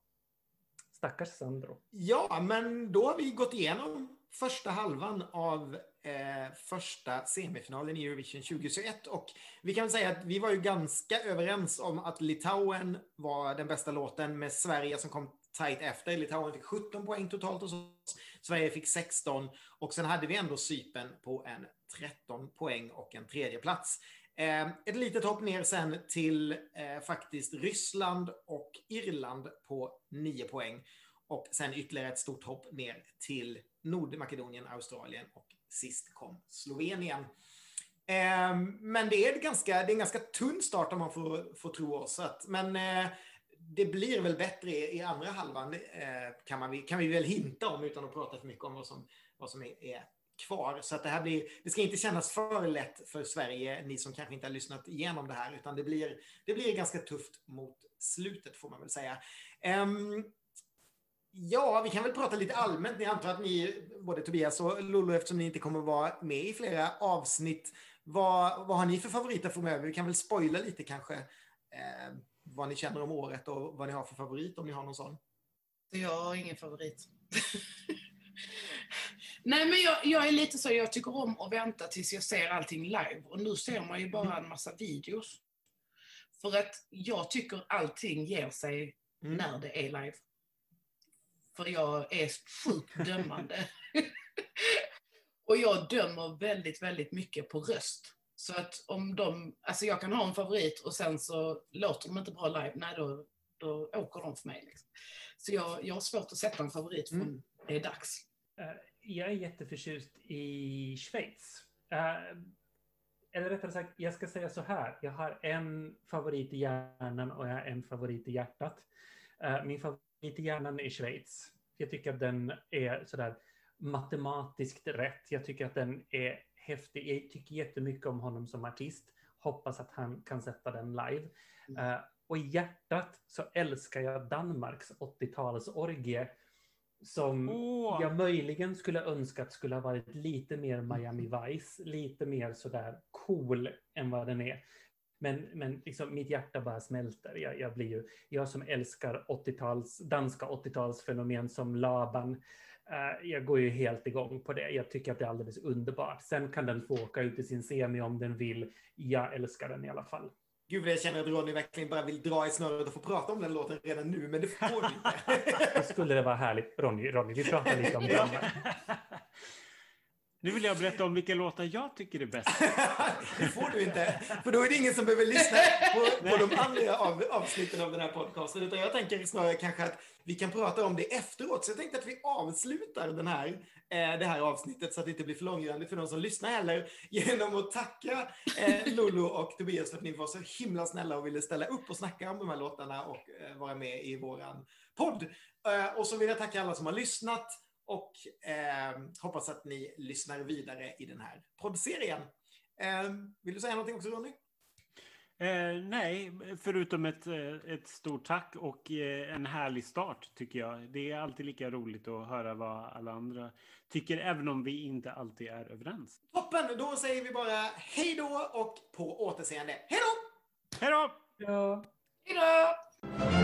stackars Sandro. Ja, men då har vi gått igenom första halvan av eh, första semifinalen i Eurovision 2021 och vi kan säga att vi var ju ganska överens om att Litauen var den bästa låten med Sverige som kom tajt efter. Litauen fick 17 poäng totalt hos oss. Sverige fick 16 och sen hade vi ändå Cypern på en 13 poäng och en tredje plats. Eh, ett litet hopp ner sen till eh, faktiskt Ryssland och Irland på 9 poäng. Och sen ytterligare ett stort hopp ner till Nordmakedonien, Australien och sist kom Slovenien. Eh, men det är, ganska, det är en ganska tunn start om man får, får tro oss. Att, men eh, det blir väl bättre i, i andra halvan eh, kan, man, kan vi väl hinta om utan att prata för mycket om vad som, vad som är, är kvar. Så att det här blir, det ska inte kännas för lätt för Sverige, ni som kanske inte har lyssnat igenom det här, utan det blir, det blir ganska tufft mot slutet får man väl säga. Um, Ja, vi kan väl prata lite allmänt. Jag antar att ni, både Tobias och Lollo, eftersom ni inte kommer vara med i flera avsnitt, vad, vad har ni för favoriter framöver? Vi kan väl spoila lite kanske eh, vad ni känner om året och vad ni har för favorit, om ni har någon sån. Jag har ingen favorit. Nej, men jag, jag är lite så, jag tycker om att vänta tills jag ser allting live. Och nu ser man ju bara en massa videos. För att jag tycker allting ger sig Mm. när det är live. För jag är sjukt dömande. och jag dömer väldigt, väldigt mycket på röst. Så att om de, alltså jag kan ha en favorit och sen så låter de inte bra live, nej då, då åker de för mig. Liksom. Så jag, jag har svårt att sätta en favorit förrän Mm. det är dags. Eh, Jag är jätteförtjust i Schweiz. Eh, Eller rättare sagt, jag ska säga så här. Jag har en favorit i hjärnan och jag har en favorit i hjärtat. Eh, Min favorit i hjärnan är Schweiz. Jag tycker att den är sådär matematiskt rätt. Jag tycker att den är häftig. Jag tycker jättemycket om honom som artist. Hoppas att han kan sätta den live. Mm. Eh, Och i hjärtat så älskar jag Danmarks 80-talsorgie som Åh. jag möjligen skulle önskat skulle ha varit lite mer Miami Vice, lite mer sådär cool än vad den är. Men, men liksom mitt hjärta bara smälter. Jag, jag blir ju, jag som älskar 80-tals, danska 80-talsfenomen som Laban, eh, jag går ju helt igång på det. Jag tycker att det är alldeles underbart. Sen kan den få åka ut i sin semi om den vill. Jag älskar den i alla fall. Gud vad jag känner att Ronny verkligen bara vill dra i snöret och få prata om den låten redan nu, men det får vi inte. Då skulle det vara härligt. Ronny, Ronny vi pratar lite om drömmar. Nu vill jag berätta om vilka låtar jag tycker är bäst. det får du inte. För då är det ingen som behöver lyssna på, på de andra av, avsnitten av den här podcasten. Utan jag tänker snarare kanske att vi kan prata om det efteråt. Så jag tänkte att vi avslutar den här, eh, det här avsnittet så att det inte blir för långgrandig för de som lyssnar heller. Genom att tacka eh, Lolo och Tobias för att ni var så himla snälla och ville ställa upp och snacka om de här låtarna och eh, vara med i våran podd. Eh, och så vill jag tacka alla som har lyssnat och eh, hoppas att ni lyssnar vidare i den här poddserien. Eh, vill du säga någonting också Ronny? Eh, nej, förutom ett, eh, ett stort tack och en härlig start tycker jag. Det är alltid lika roligt att höra vad alla andra tycker, även om vi inte alltid är överens. Toppen, då säger vi bara hej då och på återseende. Hej då! Hej då! Ja. Hejdå!